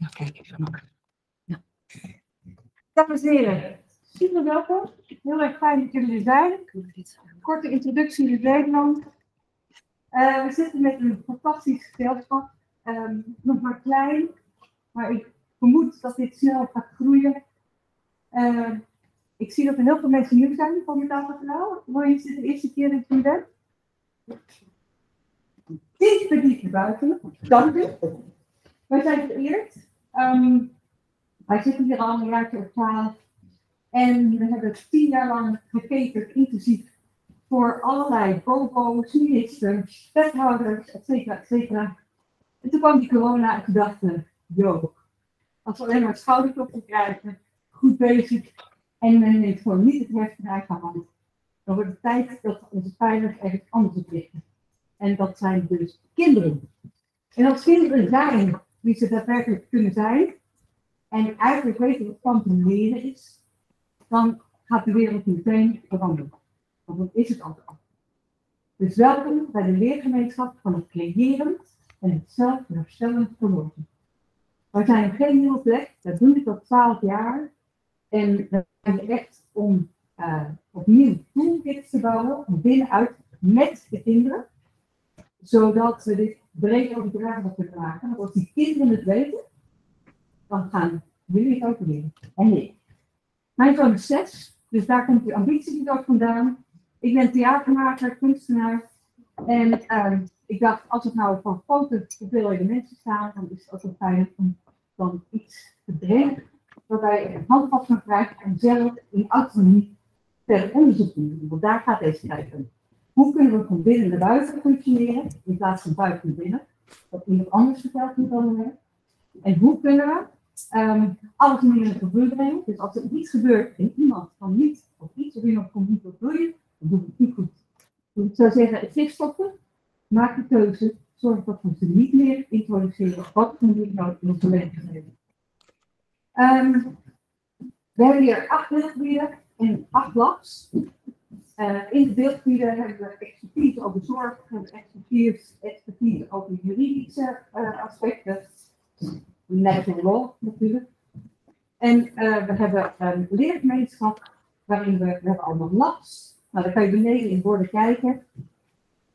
Nou, kijk even nog. Dames en heren, super welkom. Heel erg fijn dat jullie er zijn. Korte introductie in Nederland. Eh, we zitten met een fantastisch gezelschap. Ehm, nog maar klein, maar ik vermoed dat dit snel gaat groeien. Eh, ik zie dat er heel veel mensen nieuw zijn voor Metaal Vertrouw. Hoor je dit de eerste keer dat je bent? Iets verdiept buiten. Dank u. Wij zijn vereerd. Um, wij zitten hier al een jaartje op twaalf. En we hebben tien jaar lang gekeken, intensief, voor allerlei bobo's, ministers, wethouders, et cetera, et cetera. En toen kwam die corona en toen dachten yo, als we alleen maar het schouderklopje krijgen, goed bezig, en men neemt gewoon niet het heft in eigen hand, dan wordt het tijd dat onze veilig ergens anders oprichten. En dat zijn dus kinderen. En als kinderen zijn wie ze daadwerkelijk kunnen zijn, en eigenlijk weten wat kwantum leren is, dan gaat de wereld meteen veranderen. Want dat is het altijd al. Dus welkom bij de leergemeenschap van het creëren en het zelfherstellend vermogen. Wij zijn geen nieuwe plek, dat doen we al twaalf jaar. En we zijn echt om uh, opnieuw toolkits te bouwen, van binnenuit, met de kinderen. Zodat we dit breed overdragen kunnen maken. Als die kinderen het weten, dan gaan jullie het ook leren. En ik. Mijn zoon is zes, dus daar komt die ambitie niet ook vandaan. Ik ben theatermaker, kunstenaar. En uh, ik dacht, als het nou van grote hoeveelheden mensen staan, dan is het ook wel fijn om dan iets te brengen waarbij een handvat van krijgt en zelf in autonomie verder onderzoek doen. Want daar gaat deze tijd om. Hoe kunnen we van binnen naar buiten functioneren in plaats van buiten naar binnen? Dat iemand anders vertelt moet dan En hoe kunnen we um, alles meer in het gevoel brengen? Dus als er iets gebeurt en iemand van niet of iets of iemand komt niet wat je, dan doe ik het niet goed. Dus ik zou zeggen, het stoppen, maak de keuze, zorg dat we ze niet meer introduceren wat we nu nou in onze leven hebben. Um, we hebben hier acht deelgebieden en acht labs. Uh, in de deelgebieden hebben we expertise over zorg, expertise, expertise over juridische uh, aspecten, natural law natuurlijk. En uh, we hebben een leergemeenschap waarin we, hebben allemaal labs. Nou, daar kan je beneden in borden kijken.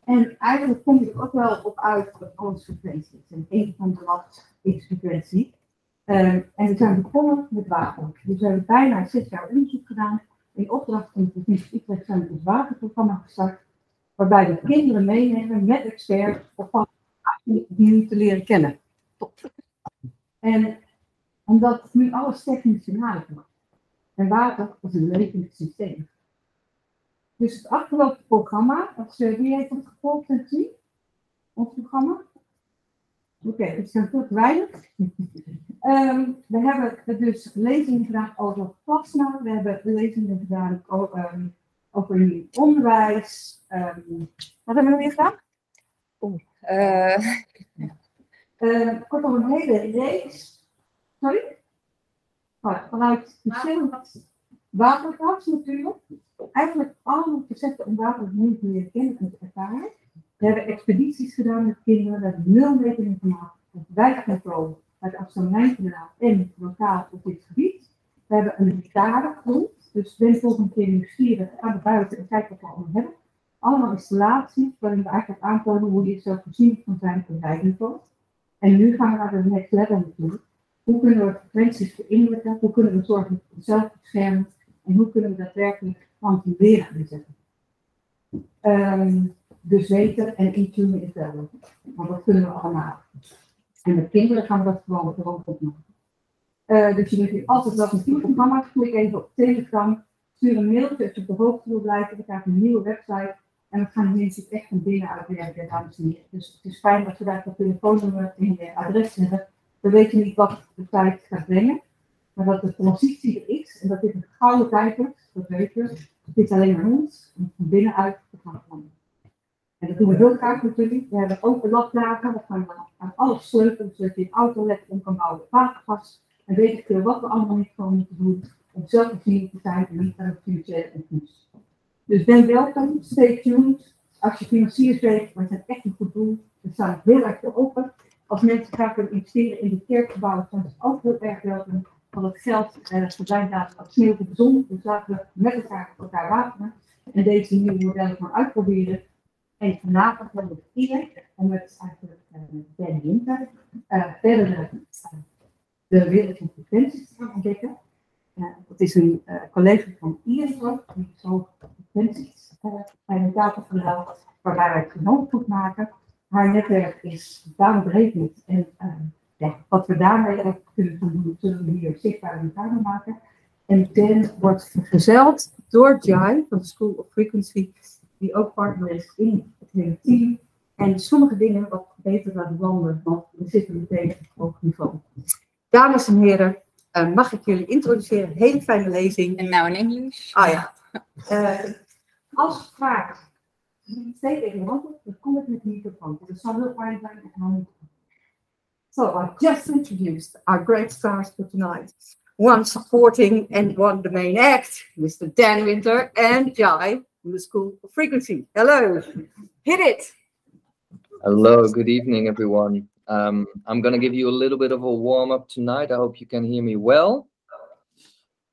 En eigenlijk kom je er ook wel op uit dat alles frequentie is. En een van de labs is frequentie. En we zijn begonnen met water. Dus we hebben bijna zes jaar onderzoek gedaan in opdracht van de provincie Utrecht zijn het waterprogramma gestart, waarbij we kinderen meenemen met experts om die te leren kennen. En omdat nu alles technisch benaderd wordt. En water is een levend systeem. Dus het afgelopen programma, wie heeft het gevolgd en zien? Ons programma? Oké, okay, het zijn veel weinig. um, we hebben dus lezingen gedaan over plasma. We hebben lezingen gedaan over, um, over onderwijs. Um, wat hebben we nog meer gedaan? Oeh. Uh. Uh, kortom, een hele reeks. Sorry? Oh, vanuit verschillende waterkracht natuurlijk. Eigenlijk allemaal facetten om water te leren kennen en te ervaren. We hebben expedities gedaan met kinderen, we hebben nul metingen gemaakt op wijkcontrole uit Amsterdam-Rijnkanaal en lokaal op dit gebied. We hebben een hectaregrond, dus ben volgende keer nieuwsgierig, ga naar buiten en kijk wat we allemaal hebben. Allemaal installaties waarin we eigenlijk aantonen hoe je zelf voorzien kan zijn op wijkniveau. En nu gaan we naar de next level natuurlijk. Hoe kunnen we frequenties verinnerlijken? Hoe kunnen we zorgen voor zelfbescherming? En hoe kunnen we daadwerkelijk inzetten? Um, dus weten en intunen is wel. Want dat kunnen we allemaal. En met kinderen gaan we dat gewoon, gewoon opnemen. Uh, dus je moet hier altijd wel een nieuw programma. Klik even op Telegram. Stuur een mailtje als je op de hoogte wil blijven. Krijg je een nieuwe website. En we gaan mensen echt van binnen uitwerken, dames en heren. Dus het is fijn dat we daar een telefoonnummer en je adres hebben. We weten niet wat de tijd gaat brengen. Maar dat de transitie er is en dat dit een gouden tijd is, dat weten we. Dit is alleen maar ons. En van binnenuit te gaan veranderen. En dat doen we heel graag natuurlijk. We hebben open labdagen, we gaan aan alles sleutelen, zodat je een auto om kan bouwen, watergas. En weet ik veel wat we allemaal niet gewoon moeten doen om zelfvoorziening te zijn en niet naar de financiële. Dus ben welkom, stay tuned. Als je financiers weet, maar het echt een goed doel, dan sta ik heel erg voor open. Als mensen graag willen investeren in de kerkgebouwen, zijn ze ook heel erg welkom. Want het geld uh, verdwijnt namelijk als sneeuw op de zon. Dus laten we met elkaar elkaar wapenen. En deze nieuwe modellen gaan uitproberen. En vanavond hebben we hier, en met eigenlijk uh, Ben Winter, uh, verder de wereld van frequenties te gaan ontdekken. Dat is een collega van ISO, die zo frequenties bij een dataverhaal, waarbij wij het genoeg maken. Haar netwerk is baanbrekend niet. En wat we daarmee kunnen doen, zullen we hier zichtbaar in kamer maken. En Dan wordt vergezeld door Jai van de School of Frequency, die ook partner is in En sommige dingen wat beter laten wandelen, want we zitten meteen op hoog niveau. Dames en heren, uh, mag ik jullie introduceren? Hele fijne lezing. En nou in Engels. Ah ja. Uh, als vraag, steek even je hand op, dan kom ik met de microfoon. Zal heel fijn zijn. So I just introduced our great stars for tonight. One supporting and one the main act, Mr. Dan Winter and Jai from the School of Frequency. Hello, hit it. Hello, good evening, everyone. Um, I'm going to give you a little bit of a warm up tonight. I hope you can hear me well.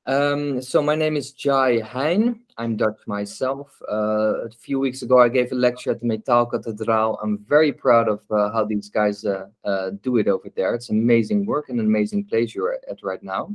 Um, so my name is Jai Hein. I'm Dutch myself. Uh, a few weeks ago, I gave a lecture at the Metal Cathedral. I'm very proud of uh, how these guys uh, uh do it over there. It's amazing work and an amazing place you're at right now.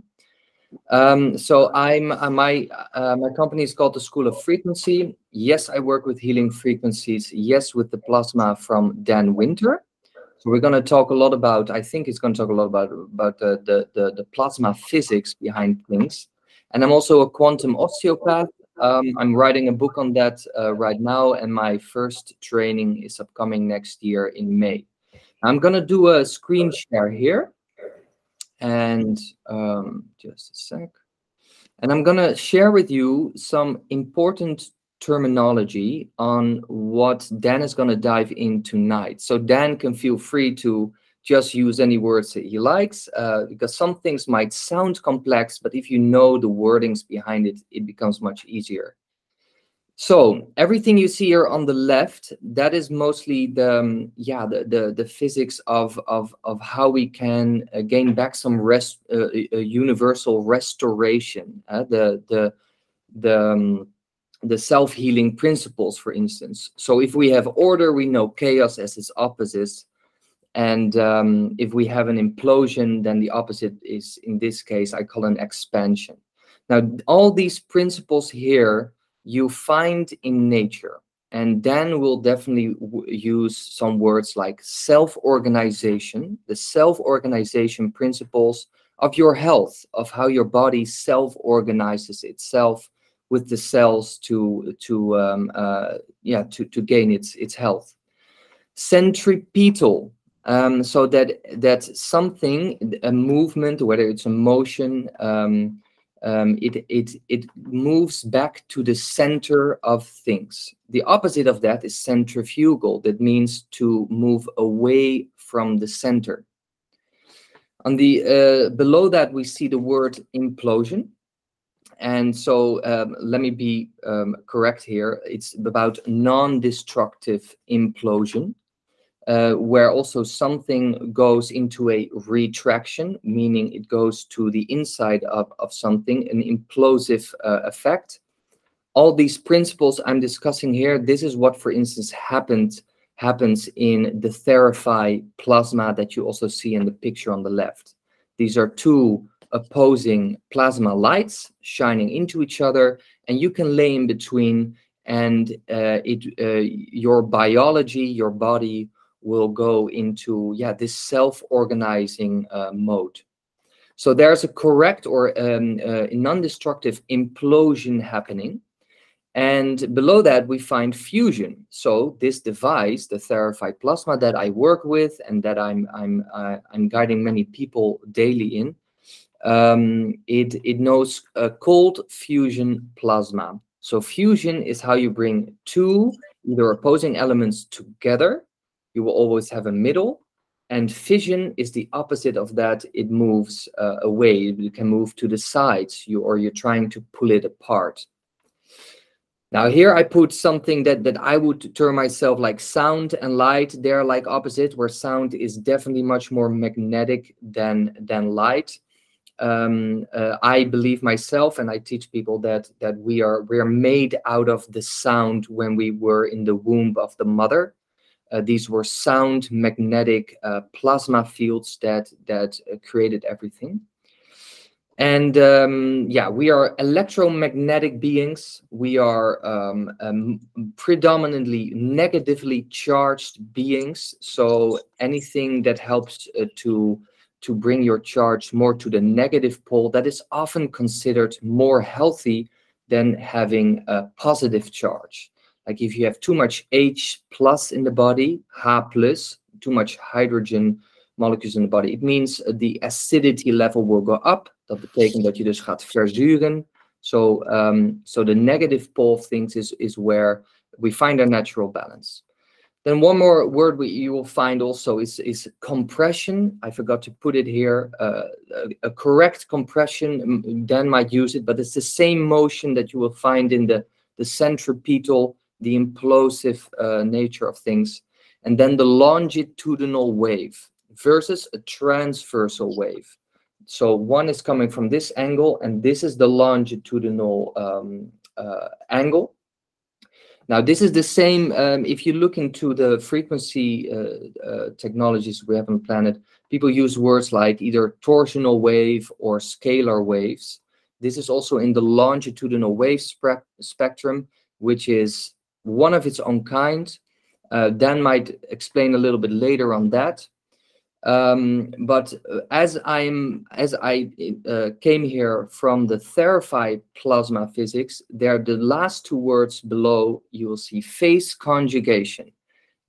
Um, so I'm uh, my uh, my company is called the School of Frequency. Yes, I work with healing frequencies. Yes, with the plasma from Dan Winter. So we're going to talk a lot about. I think it's going to talk a lot about about the the, the plasma physics behind things and I'm also a quantum osteopath. Um, I'm writing a book on that uh, right now, and my first training is upcoming next year in May. I'm gonna do a screen share here, and um, just a sec. And I'm gonna share with you some important terminology on what Dan is gonna dive in tonight. So Dan can feel free to just use any words that he likes uh, because some things might sound complex, but if you know the wordings behind it, it becomes much easier. So everything you see here on the left, that is mostly the um, yeah the, the the physics of of of how we can uh, gain back some rest uh, universal restoration. Uh, the the the um, the self healing principles, for instance. So if we have order, we know chaos as its opposite. And um, if we have an implosion, then the opposite is, in this case, I call an expansion. Now, all these principles here you find in nature. And then we'll definitely use some words like self organization, the self organization principles of your health, of how your body self organizes itself with the cells to to um, uh, yeah to to gain its its health. Centripetal, um, so that that something, a movement, whether it's a motion, um, um, it it it moves back to the center of things. The opposite of that is centrifugal. That means to move away from the center. On the uh, below that we see the word implosion. And so um, let me be um, correct here. It's about non-destructive implosion uh, where also something goes into a retraction, meaning it goes to the inside of, of something, an implosive uh, effect. All these principles I'm discussing here, this is what, for instance, happened happens in the Therify plasma that you also see in the picture on the left. These are two opposing plasma lights shining into each other, and you can lay in between, and uh, it uh, your biology, your body will go into yeah this self-organizing uh, mode. So there's a correct or um, uh, non-destructive implosion happening. And below that, we find fusion. So this device, the Therify Plasma that I work with and that I'm, I'm, uh, I'm guiding many people daily in, um, it, it knows a cold fusion plasma. So fusion is how you bring two either opposing elements together you will always have a middle. And fission is the opposite of that. It moves uh, away. You can move to the sides, you or you're trying to pull it apart. Now here I put something that, that I would term myself like sound and light. They're like opposite, where sound is definitely much more magnetic than, than light. Um, uh, I believe myself, and I teach people that that we are we are made out of the sound when we were in the womb of the mother. Uh, these were sound magnetic uh, plasma fields that that uh, created everything. And um, yeah, we are electromagnetic beings. We are um, um, predominantly negatively charged beings. So anything that helps uh, to to bring your charge more to the negative pole, that is often considered more healthy than having a positive charge. Like if you have too much H plus in the body, H plus, too much hydrogen molecules in the body, it means the acidity level will go up. Dat betekent dat je dus gaat verzuren. So, um, so the negative pole of things is, is where we find our natural balance. Then one more word we, you will find also is, is compression. I forgot to put it here. Uh, a, a, correct compression, Dan might use it, but it's the same motion that you will find in the, the centripetal, the implosive uh, nature of things. And then the longitudinal wave versus a transversal wave. So one is coming from this angle, and this is the longitudinal um, uh, angle. Now, this is the same, um, if you look into the frequency uh, uh, technologies we have on the planet, people use words like either torsional wave or scalar waves. This is also in the longitudinal wave spe spectrum, which is one of its own kind. Uh, Dan might explain a little bit later on that. Um, but uh, as I'm as I uh, came here from the Therify plasma physics, there the last two words below you will see phase conjugation.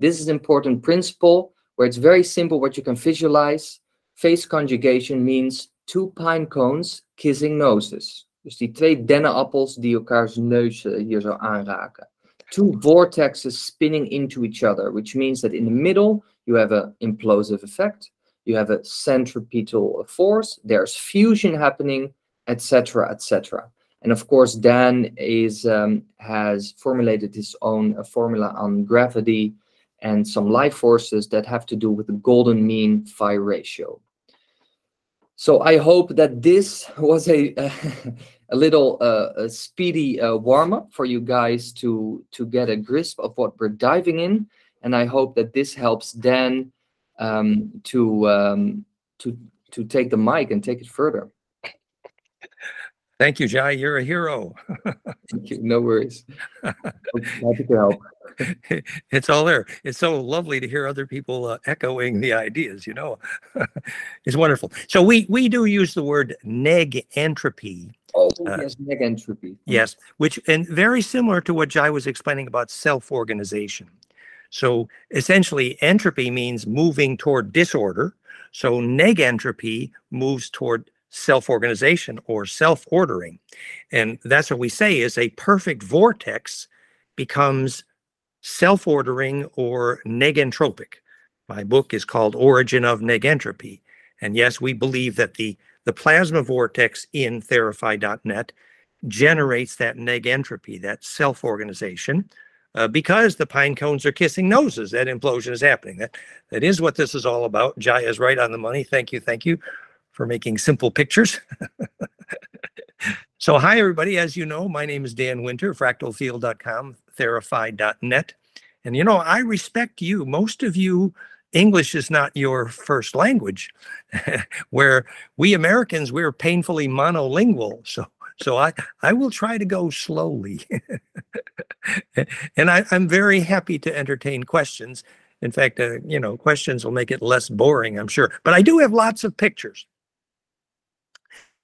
This is an important principle where it's very simple what you can visualize. Phase conjugation means two pine cones kissing noses. Dus die twee dennenappels die elkaars neus hier zo aanraken. Two vortexes spinning into each other, which means that in the middle you have an implosive effect, you have a centripetal force, there's fusion happening, etc., etc. And of course, Dan is um, has formulated his own uh, formula on gravity and some life forces that have to do with the golden mean phi ratio. So I hope that this was a a little uh, a speedy uh, warm up for you guys to to get a grasp of what we're diving in, and I hope that this helps Dan um, to um, to to take the mic and take it further. Thank you, Jai. You're a hero. Thank you. No worries. Happy to help. It's all there. It's so lovely to hear other people uh, echoing the ideas. You know, it's wonderful. So we we do use the word neg entropy. Oh uh, yes, entropy. Yes, which and very similar to what Jai was explaining about self-organization. So essentially, entropy means moving toward disorder. So negentropy moves toward self-organization or self-ordering. And that's what we say is a perfect vortex becomes self-ordering or negentropic. My book is called Origin of Negentropy. And yes, we believe that the, the plasma vortex in therify.net generates that negentropy, that self-organization, uh, because the pine cones are kissing noses. That implosion is happening. That that is what this is all about. Jai is right on the money. Thank you, thank you for making simple pictures. so hi everybody. As you know, my name is Dan Winter, fractalfield.com, therify.net. And you know, I respect you. Most of you English is not your first language, where we Americans, we're painfully monolingual. So so I, I will try to go slowly. and I, I'm very happy to entertain questions. In fact, uh, you know, questions will make it less boring, I'm sure. But I do have lots of pictures.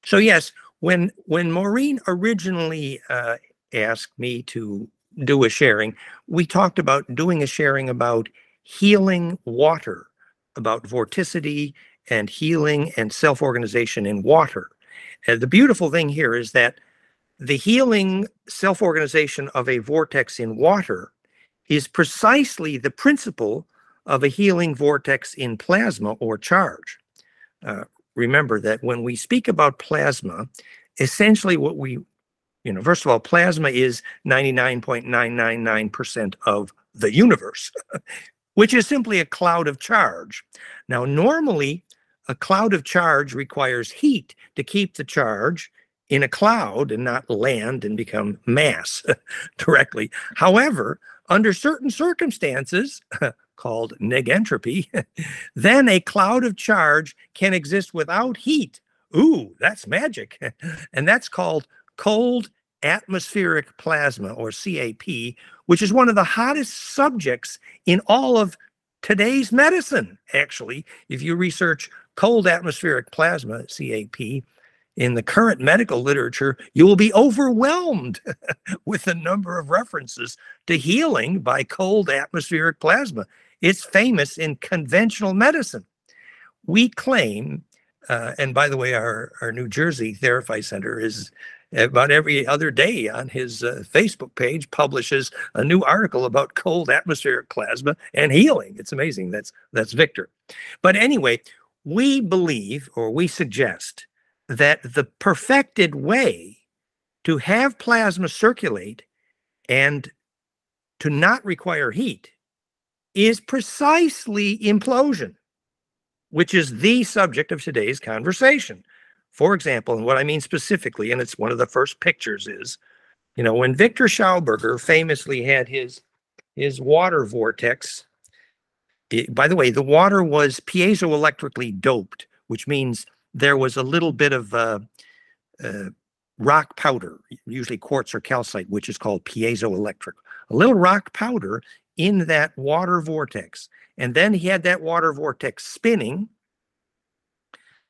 So yes, when when Maureen originally uh, asked me to do a sharing, we talked about doing a sharing about healing water, about vorticity and healing and self-organization in water. And the beautiful thing here is that the healing self-organization of a vortex in water is precisely the principle of a healing vortex in plasma or charge. Uh, remember that when we speak about plasma, essentially what we You know, first of all, plasma is 99.999% of the universe, which is simply a cloud of charge. Now, normally, a cloud of charge requires heat to keep the charge in a cloud and not land and become mass directly. However, under certain circumstances, called negentropy, then a cloud of charge can exist without heat. Ooh, that's magic. and that's called cold atmospheric plasma or CAP, which is one of the hottest subjects in all of today's medicine. Actually, if you research cold atmospheric plasma, CAP, in the current medical literature, you will be overwhelmed with the number of references to healing by cold atmospheric plasma. It's famous in conventional medicine. We claim, uh, and by the way, our, our New Jersey Therapy Center is about every other day on his uh, Facebook page publishes a new article about cold atmospheric plasma and healing. It's amazing. That's that's Victor. But anyway, we believe or we suggest that the perfected way to have plasma circulate and to not require heat is precisely implosion, which is the subject of today's conversation. For example, and what I mean specifically, and it's one of the first pictures is, you know, when Victor Schauberger famously had his his water vortex. it- by the way, the water was piezoelectrically doped, which means there was a little bit of uh, uh, rock powder, usually quartz or calcite, which is called piezoelectric. A little rock powder in that water vortex. And then he had that water vortex spinning.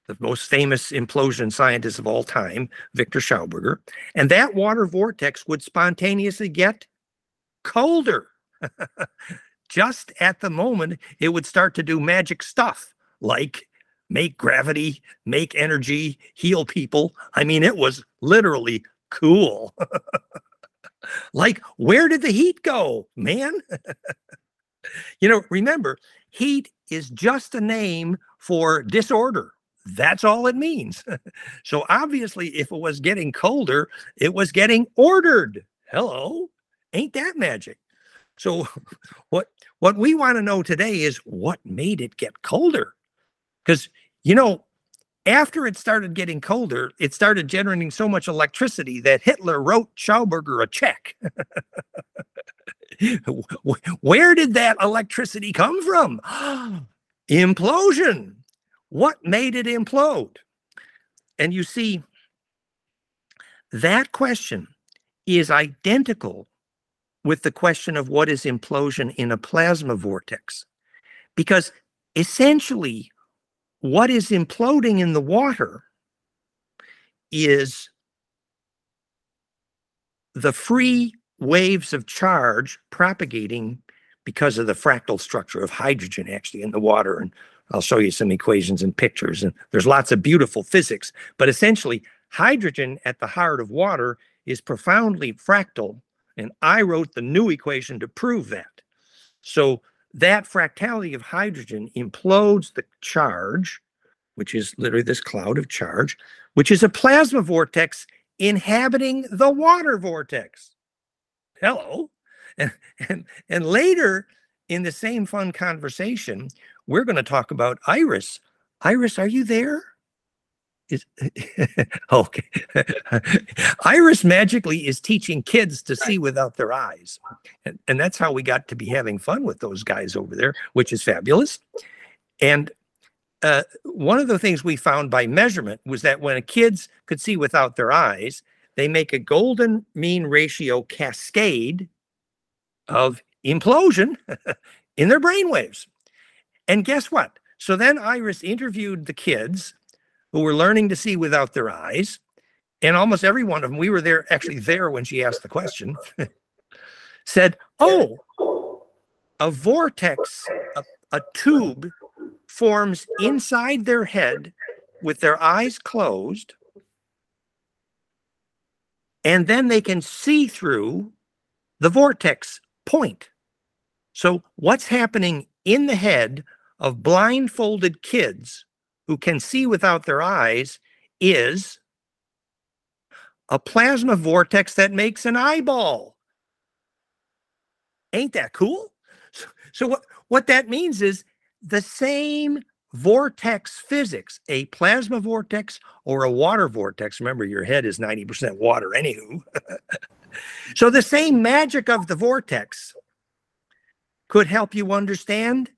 The most famous implosion scientist of all time, Victor Schauberger. And that water vortex would spontaneously get colder. Just at the moment, it would start to do magic stuff like make gravity, make energy, heal people. I mean, it was literally cool. like, where did the heat go, man? you know, remember, heat is just a name for disorder. That's all it means. so obviously, if it was getting colder, it was getting ordered. Hello, ain't that magic? So, what what we want to know today is what made it get colder? Because you know, after it started getting colder, it started generating so much electricity that Hitler wrote Schauberger a check. Where did that electricity come from? Implosion. What made it implode? And you see, that question is identical with the question of what is implosion in a plasma vortex. Because essentially, what is imploding in the water is the free waves of charge propagating because of the fractal structure of hydrogen actually in the water and I'll show you some equations and pictures and there's lots of beautiful physics but essentially hydrogen at the heart of water is profoundly fractal and I wrote the new equation to prove that. So that fractality of hydrogen implodes the charge which is literally this cloud of charge which is a plasma vortex inhabiting the water vortex. Hello? And and and later in the same fun conversation we're going to talk about iris. Iris are you there? Is okay. Iris magically is teaching kids to see without their eyes. And, and that's how we got to be having fun with those guys over there which is fabulous. And uh, one of the things we found by measurement was that when kids could see without their eyes they make a golden mean ratio cascade of implosion in their brainwaves. And guess what? So then Iris interviewed the kids who were learning to see without their eyes. And almost every one of them, we were there actually there when she asked the question, said, Oh, a vortex, a, a tube forms inside their head with their eyes closed and then they can see through the vortex point. So, what's happening in the head of blindfolded kids who can see without their eyes is a plasma vortex that makes an eyeball. Ain't that cool? So, so what, what that means is the same vortex physics, a plasma vortex or a water vortex. Remember, your head is 90% water, anywho. so the same magic of the vortex could help you understand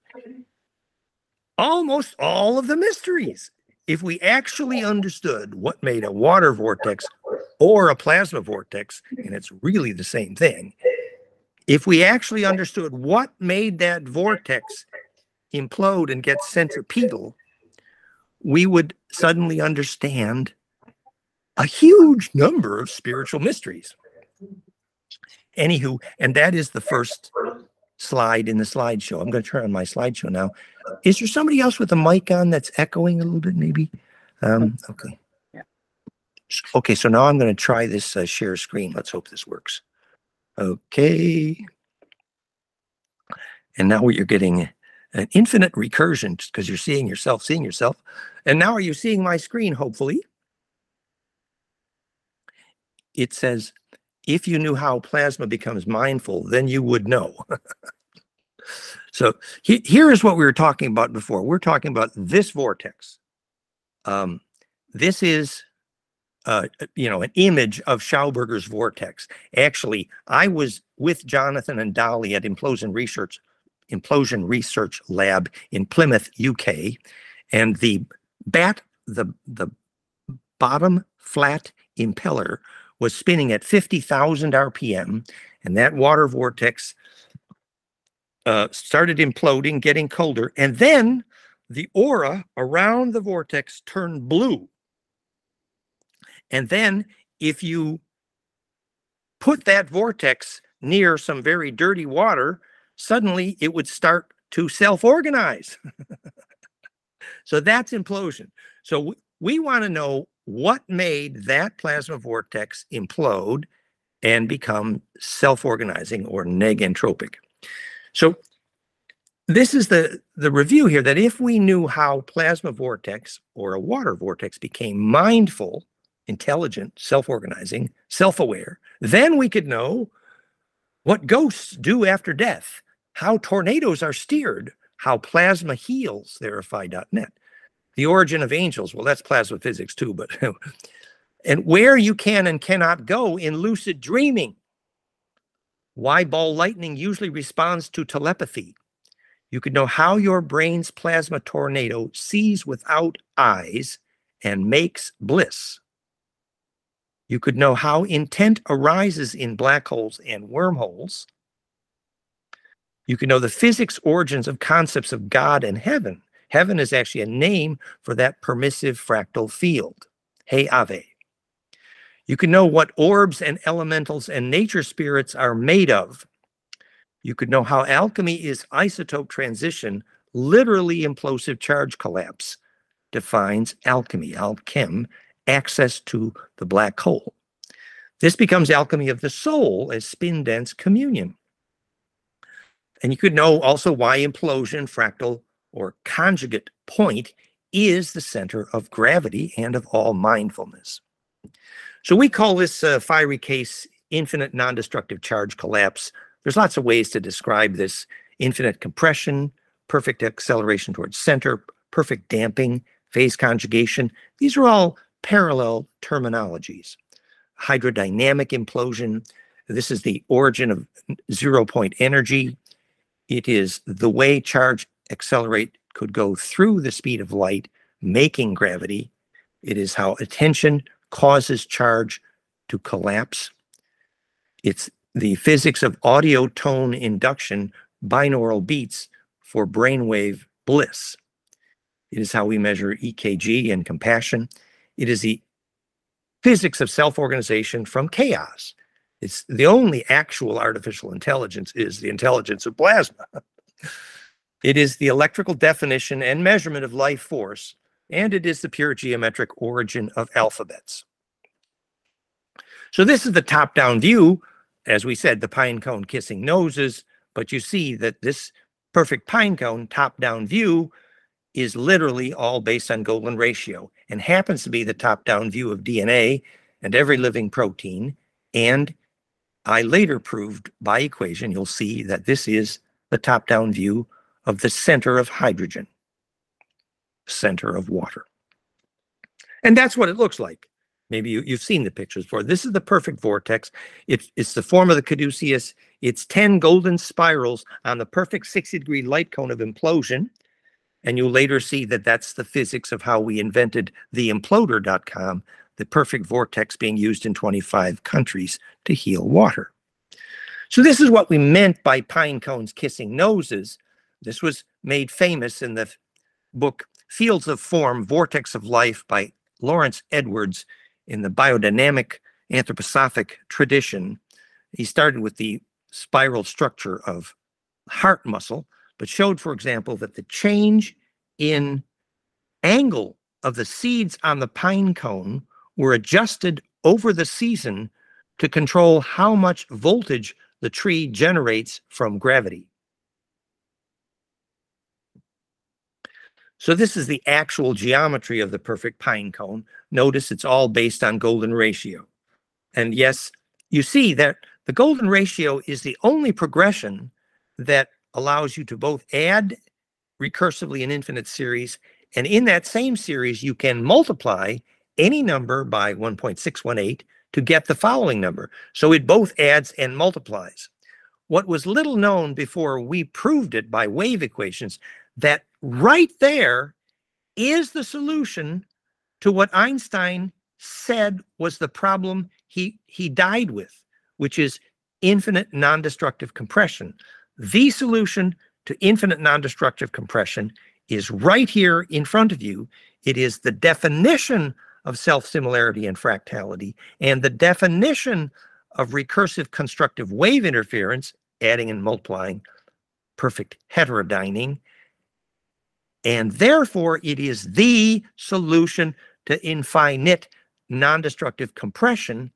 almost all of the mysteries. If we actually understood what made a water vortex or a plasma vortex, and it's really the same thing, if we actually understood what made that vortex implode and get centripetal, we would suddenly understand a huge number of spiritual mysteries. Anywho, and that is the first slide in the slideshow. I'm going to turn on my slideshow now. Is there somebody else with a mic on that's echoing a little bit, maybe? Um, okay. Yeah. Okay, so now I'm going to try this uh, share screen. Let's hope this works. Okay. And now you're getting an infinite recursion because you're seeing yourself, seeing yourself. And now are you seeing my screen, hopefully? It says, if you knew how plasma becomes mindful, then you would know. so he- here is what we were talking about before. We're talking about this vortex. Um, this is, uh, you know, an image of Schauberger's vortex. Actually, I was with Jonathan and Dolly at Implosion Research, Implosion Research Lab in Plymouth, UK, and the bat, the the bottom flat impeller was spinning at 50,000 RPM, and that water vortex uh, started imploding, getting colder, and then the aura around the vortex turned blue. And then, if you put that vortex near some very dirty water, suddenly it would start to self organize. so that's implosion. So we, we want to know what made that plasma vortex implode and become self-organizing or negentropic. So this is the the review here that if we knew how plasma vortex or a water vortex became mindful, intelligent, self-organizing, self-aware, then we could know what ghosts do after death, how tornadoes are steered, how plasma heals, therify.net the origin of angels. Well that's plasma physics too but and where you can and cannot go in lucid dreaming. Why ball lightning usually responds to telepathy. You could know how your brain's plasma tornado sees without eyes and makes bliss. You could know how intent arises in black holes and wormholes. You could know the physics origins of concepts of god and heaven Heaven is actually a name for that permissive fractal field. Hey Ave. You can know what orbs and elementals and nature spirits are made of. You could know how alchemy is isotope transition, literally implosive charge collapse, defines alchemy, alchem, access to the black hole. This becomes alchemy of the soul as spin dense communion. And you could know also why implosion, fractal or conjugate point is the center of gravity and of all mindfulness. So we call this uh, fiery case infinite non-destructive charge collapse. There's lots of ways to describe this infinite compression, perfect acceleration towards center, perfect damping, phase conjugation. These are all parallel terminologies. Hydrodynamic implosion. This is the origin of zero point energy. It is the way charge accelerate could go through the speed of light, making gravity. It is how attention causes charge to collapse. It's the physics of audio tone induction, binaural beats for brainwave bliss. It is how we measure EKG and compassion. It is the physics of self-organization from chaos. It's the only actual artificial intelligence is the intelligence of plasma. It is the electrical definition and measurement of life force, and it is the pure geometric origin of alphabets. So this is the top-down view. As we said, the pine cone kissing noses, but you see that this perfect pine cone top-down view is literally all based on golden ratio and happens to be the top-down view of DNA. and every living protein. And I later proved by equation, you'll see that this is the top-down view of the center of hydrogen, center of water. And that's what it looks like. Maybe you, you've seen the pictures before. This is the perfect vortex. It's, it's the form of the caduceus. It's 10 golden spirals on the perfect 60 degree light cone of implosion. And you'll later see that that's the physics of how we invented the imploder.com, the perfect vortex being used in 25 countries to heal water. So this is what we meant by pine cones kissing noses. This was made famous in the book Fields of Form, Vortex of Life by Lawrence Edwards in the biodynamic anthroposophic tradition. He started with the spiral structure of heart muscle, but showed, for example, that the change in angle of the seeds on the pine cone were adjusted over the season to control how much voltage the tree generates from gravity. So this is the actual geometry of the perfect pine cone. Notice it's all based on golden ratio. And yes, you see that the golden ratio is the only progression that allows you to both add recursively an infinite series, and in that same series, you can multiply any number by 1.618 to get the following number. So it both adds and multiplies. What was little known before we proved it by wave equations, that right there is the solution to what Einstein said was the problem he, he died with, which is infinite non-destructive compression. The solution to infinite non-destructive compression is right here in front of you. It is the definition of self-similarity and fractality and the definition of recursive constructive wave interference, adding and multiplying perfect heterodyning. And therefore, it is the solution to infinite non-destructive compression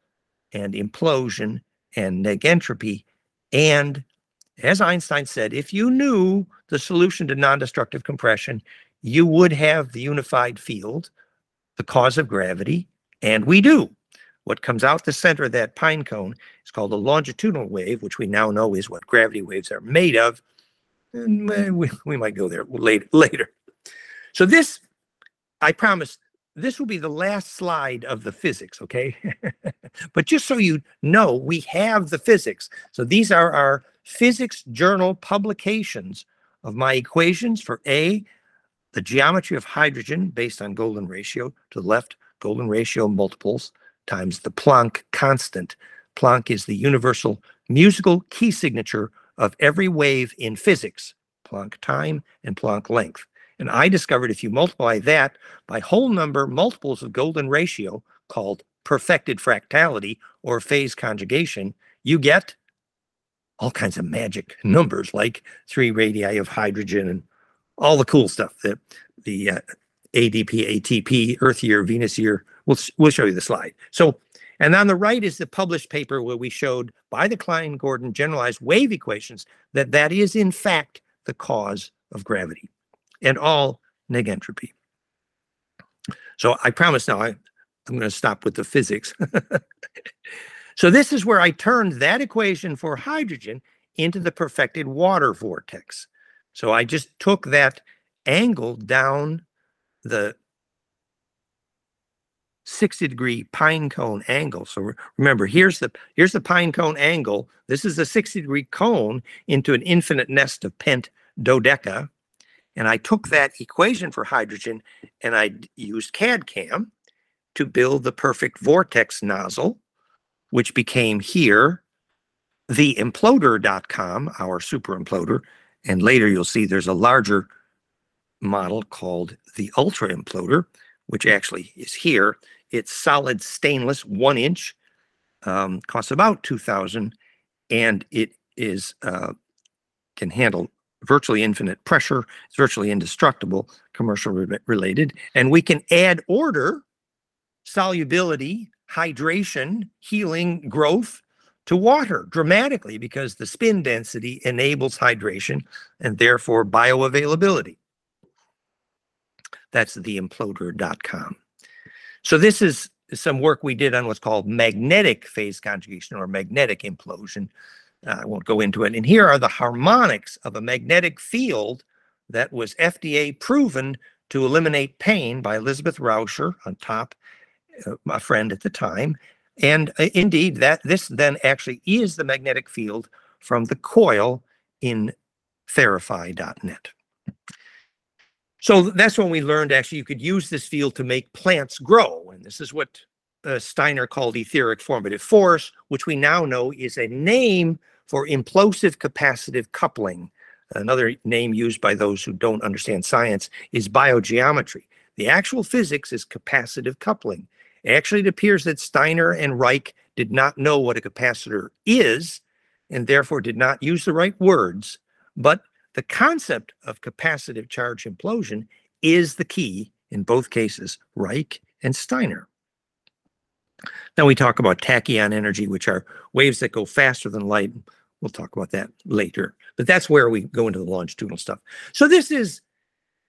and implosion and negentropy and as Einstein said, if you knew the solution to non-destructive compression, you would have the unified field, the cause of gravity, and we do. What comes out the center of that pine cone is called a longitudinal wave, which we now know is what gravity waves are made of. And eh, we, we might go there later. So this, I promise, this will be the last slide of the physics, okay? but just so you know, we have the physics. So these are our physics journal publications of my equations for A, the geometry of hydrogen based on golden ratio to the left, golden ratio multiples times the Planck constant. Planck is the universal musical key signature of every wave in physics, Planck time and Planck length. And I discovered if you multiply that by whole number multiples of golden ratio called perfected fractality or phase conjugation, you get all kinds of magic numbers like three radii of hydrogen and all the cool stuff that the uh, ADP, ATP, Earth year, Venus year. We'll, we'll show you the slide. So, and on the right is the published paper where we showed by the Klein-Gordon generalized wave equations that that is in fact the cause of gravity and all negentropy. So I promise now I, I'm going to stop with the physics. so this is where I turned that equation for hydrogen into the perfected water vortex. So I just took that angle down the 60 degree pine cone angle. So remember, here's the here's the pine cone angle. This is a 60 degree cone into an infinite nest of pent dodeca. And I took that equation for hydrogen and I used CAD-CAM to build the perfect vortex nozzle, which became here the imploder.com, our super imploder. And later you'll see there's a larger model called the ultra imploder, which actually is here. It's solid stainless, one inch, um, costs about 2000 and it is uh, can handle virtually infinite pressure. It's virtually indestructible, commercial re related. And we can add order, solubility, hydration, healing, growth to water dramatically because the spin density enables hydration and therefore bioavailability. That's the imploder.com. So this is some work we did on what's called magnetic phase conjugation or magnetic implosion. I won't go into it. And here are the harmonics of a magnetic field that was FDA proven to eliminate pain by Elizabeth Rauscher on top, uh, my friend at the time. And uh, indeed, that this then actually is the magnetic field from the coil in therify.net. So that's when we learned actually you could use this field to make plants grow. And this is what uh, Steiner called etheric formative force, which we now know is a name for implosive capacitive coupling. Another name used by those who don't understand science is biogeometry. The actual physics is capacitive coupling. Actually, it appears that Steiner and Reich did not know what a capacitor is and therefore did not use the right words, but the concept of capacitive charge implosion is the key in both cases, Reich and Steiner. Now we talk about tachyon energy, which are waves that go faster than light. We'll talk about that later, but that's where we go into the longitudinal stuff. So this is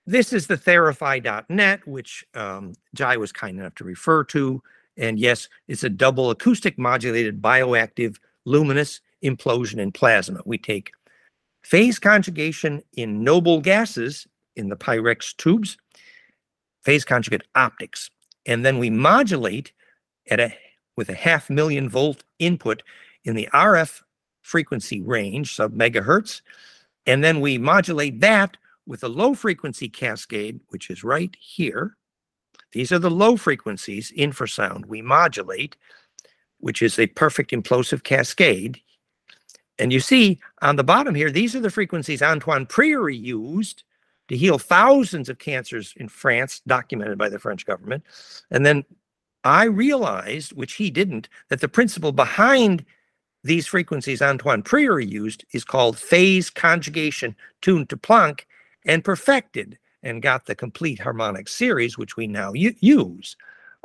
this is the theraphi.net, which um, Jai was kind enough to refer to. And yes, it's a double acoustic modulated bioactive luminous implosion in plasma. We take phase conjugation in noble gases in the Pyrex tubes, phase conjugate optics, and then we modulate at a with a half million volt input in the RF frequency range, sub megahertz, and then we modulate that with a low frequency cascade, which is right here. These are the low frequencies infrasound we modulate, which is a perfect implosive cascade. And you see on the bottom here, these are the frequencies Antoine Priore used to heal thousands of cancers in France, documented by the French government. And then I realized, which he didn't, that the principle behind these frequencies Antoine Priore used is called phase conjugation tuned to Planck and perfected and got the complete harmonic series, which we now use.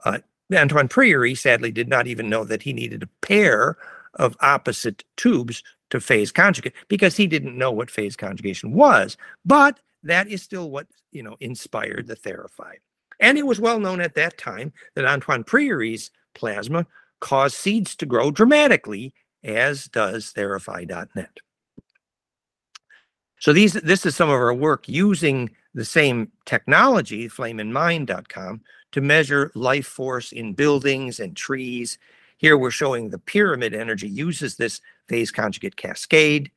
Uh, Antoine Priore sadly did not even know that he needed a pair of opposite tubes to phase conjugate because he didn't know what phase conjugation was. But that is still what you know inspired the Theraphi. And it was well known at that time that Antoine Priore's plasma caused seeds to grow dramatically, as does Theraphi.net. So these this is some of our work using the same technology, flameandmind.com, to measure life force in buildings and trees. Here we're showing the pyramid energy uses this phase conjugate cascade.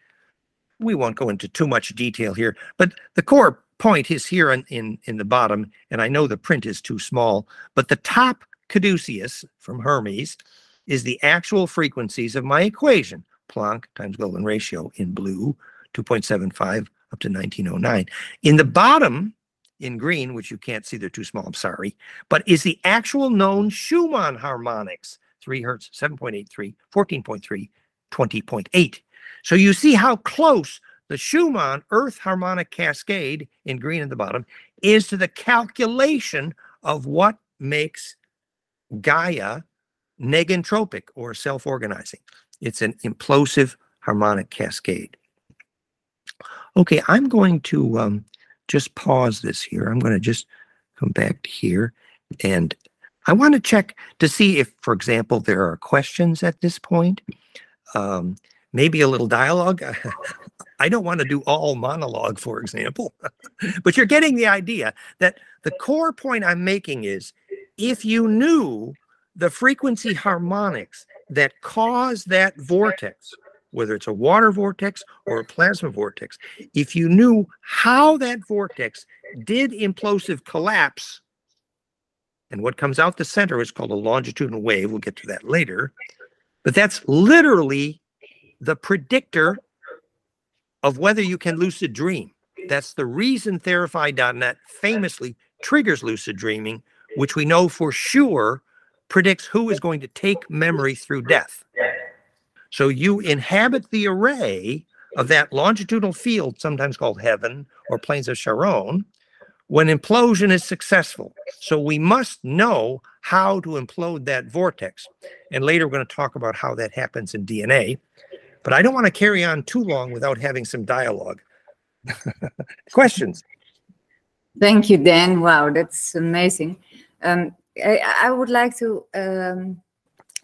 We won't go into too much detail here, but the core point is here in, in, in the bottom, and I know the print is too small, but the top caduceus from Hermes is the actual frequencies of my equation, Planck times Golden ratio in blue, 2.75 up to 1909. In the bottom, in green, which you can't see, they're too small, I'm sorry, but is the actual known Schumann harmonics, 3 hertz, 7.83, 14.3, 20.8. So you see how close the Schumann Earth harmonic cascade in green at the bottom is to the calculation of what makes Gaia negentropic or self-organizing. It's an implosive harmonic cascade. Okay, I'm going to um, just pause this here. I'm going to just come back to here and I want to check to see if, for example, there are questions at this point um, maybe a little dialogue. I don't want to do all monologue, for example, but you're getting the idea that the core point I'm making is if you knew the frequency harmonics that cause that vortex, whether it's a water vortex or a plasma vortex, if you knew how that vortex did implosive collapse, and what comes out the center is called a longitudinal wave, we'll get to that later, but that's literally the predictor of whether you can lucid dream. That's the reason Theraphi.net famously triggers lucid dreaming, which we know for sure predicts who is going to take memory through death. So you inhabit the array of that longitudinal field, sometimes called heaven or plains of Charon, when implosion is successful. So we must know how to implode that vortex. And later we're going to talk about how that happens in DNA. But I don't want to carry on too long without having some dialogue. Questions? Thank you, Dan. Wow, that's amazing. Um, I, I would like to um,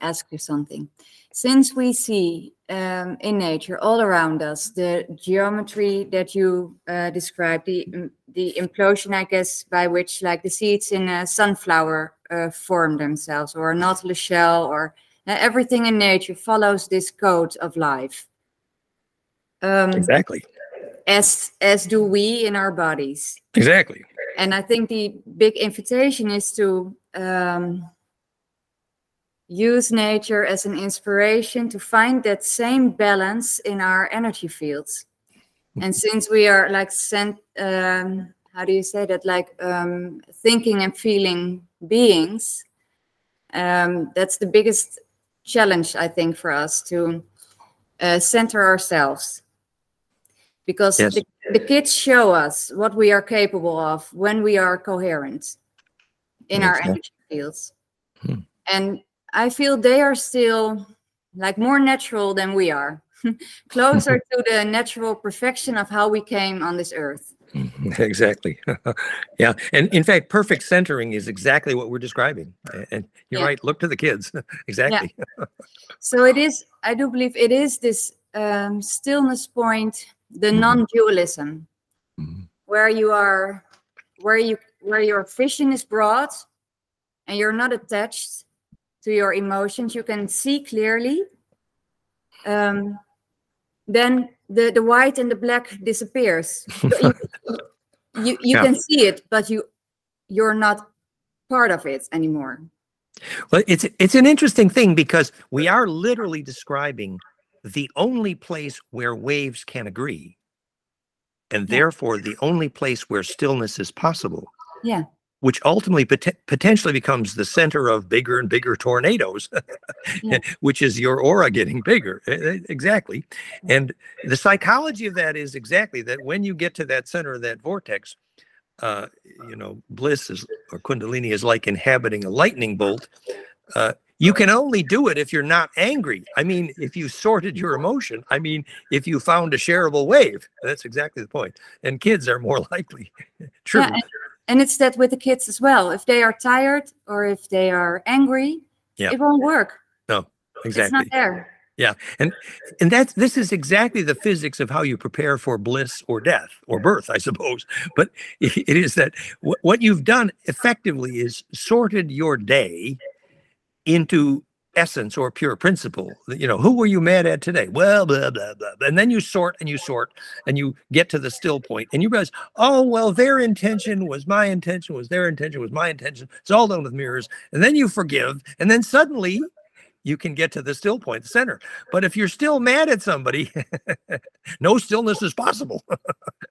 ask you something. Since we see um, in nature all around us the geometry that you uh, described, the mm, the implosion, I guess, by which like the seeds in a sunflower uh, form themselves, or a nautilus shell, or everything in nature follows this code of life. Um, Exactly. as as do we in our bodies Exactly. and i think the big invitation is to um, use nature as an inspiration to find that same balance in our energy fields and since we are like sent um, how do you say that like um, thinking and feeling beings um, that's the biggest challenge i think for us to uh, center ourselves. Because Yes. the, the kids show us what we are capable of when we are coherent in our energy fields. Hmm. and i feel they are still like more natural than we are. Closer to the natural perfection of how we came on this earth Exactly. yeah. And in fact, perfect centering is exactly what we're describing. And you're Yeah. right. Look to the kids. exactly. so it is i do believe it is this um, stillness point the Mhm. non-dualism Mhm. where you are where you where your vision is broad and you're not attached to your emotions you can see clearly um, then the the white and the black disappears you, you, you Yeah. can see it but you you're not part of it anymore Well, it's it's an interesting thing because we are literally describing the only place where waves can agree, and therefore the only place where stillness is possible. Yeah. Which ultimately pot- potentially becomes the center of bigger and bigger tornadoes, Yeah. which is your aura getting bigger. Exactly. And the psychology of that is exactly that when you get to that center of that vortex, uh, you know, bliss is or kundalini is like inhabiting a lightning bolt. Uh, you can only do it if you're not angry. I mean, if you sorted your emotion. I mean, if you found a shareable wave. That's exactly the point. And kids are more likely. True. Yeah, and, it's that with the kids as well if they are tired or if they are angry Yeah. it won't work no exactly. It's not there Yeah. and and that's this is exactly the physics of how you prepare for bliss or death or birth i suppose but it is that what you've done effectively is sorted your day into essence or pure principle you know who were you mad at today? Well blah blah blah. And then you sort and you sort and you get to the still point and you realize oh well their intention was my intention was their intention was my intention. It's all done with mirrors. And then you forgive and then suddenly you can get to the still point the center. But if you're still mad at somebody, no stillness is possible.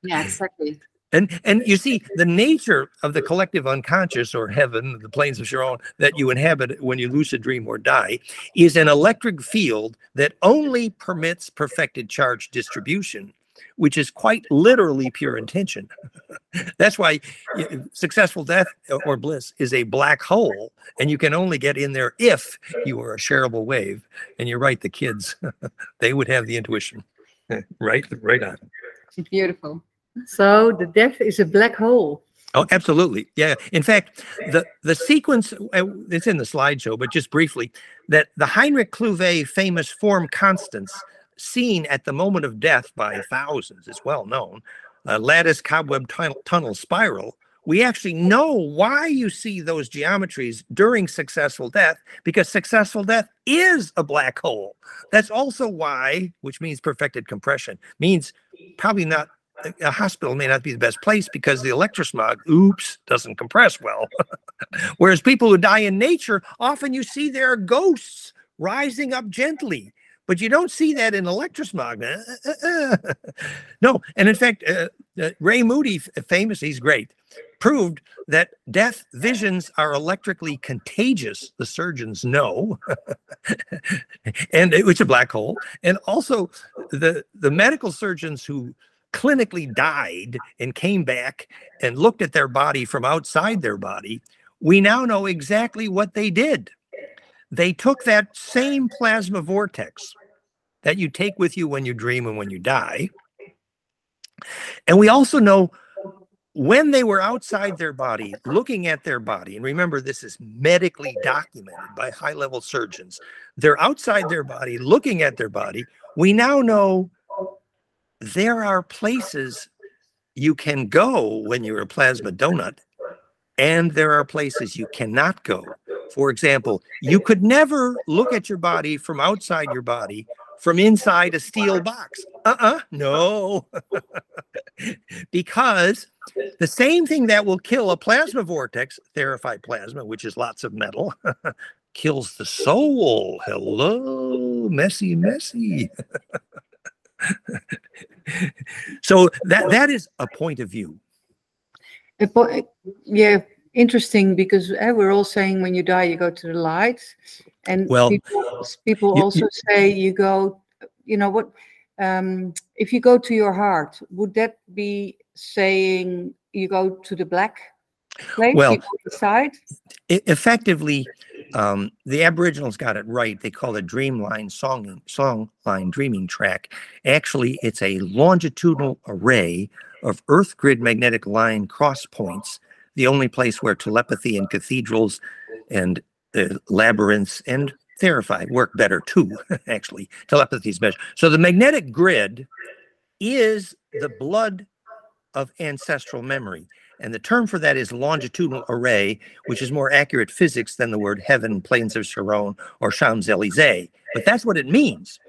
yeah exactly And and you see the nature of the collective unconscious or heaven, the planes of Sharon that you inhabit when you lucid dream or die, is an electric field that only permits perfected charge distribution, which is quite literally pure intention. That's why successful death uh, or bliss is a black hole, and you can only get in there if you are a shareable wave. And you're right, the kids, they would have the intuition. right, right on. beautiful So the depth is a black hole. Oh, absolutely. Yeah. In fact, the the sequence uh, it's in the slideshow, but just briefly, that the Heinrich Klüver famous form constants seen at the moment of death by thousands is well known. Uh, lattice cobweb tunnel, tunnel spiral. We actually know why you see those geometries during successful death because successful death is a black hole. That's also why, which means perfected compression, means probably not a hospital may not be the best place because the electrosmog, oops, doesn't compress well. Whereas people who die in nature, often you see their ghosts rising up gently, but you don't see that in electrosmog. Uh, uh, uh. no, and in fact, uh, uh, Ray Moody, famous, he's great, proved that death visions are electrically contagious. The surgeons know, and it- it's a black hole. And also, the the medical surgeons who clinically died and came back and looked at their body from outside their body, we now know exactly what they did. They took that same plasma vortex that you take with you when you dream and when you die. And we also know when they were outside their body, looking at their body, and remember, this is medically documented by high level surgeons, they're outside their body, looking at their body. We now know there are places you can go when you're a plasma donut, and there are places you cannot go. For example, you could never look at your body from outside your body from inside a steel box. Uh-uh, no. because the same thing that will kill a plasma vortex, therified plasma, which is lots of metal, kills the soul. Hello, messy, messy. so that that is a point of view. Po- yeah, interesting because uh, we're all saying when you die you go to the light, and Well, people, people you- also say you go. You know what? Um, if you go to your heart, would that be saying you go to the black place? Well, you go inside. E- effectively, um, the Aboriginals got it right. They call it Dreamline song song line dreaming track. Actually, it's a longitudinal array of Earth grid magnetic line cross points. The only place where telepathy and cathedrals and uh, labyrinths and Therified work better too. Actually, telepathy is better. So the magnetic grid is the blood of ancestral memory. And the term for that is longitudinal array, which is more accurate physics than the word heaven, plains of Sharon, or Champs Elysees. But that's what it means.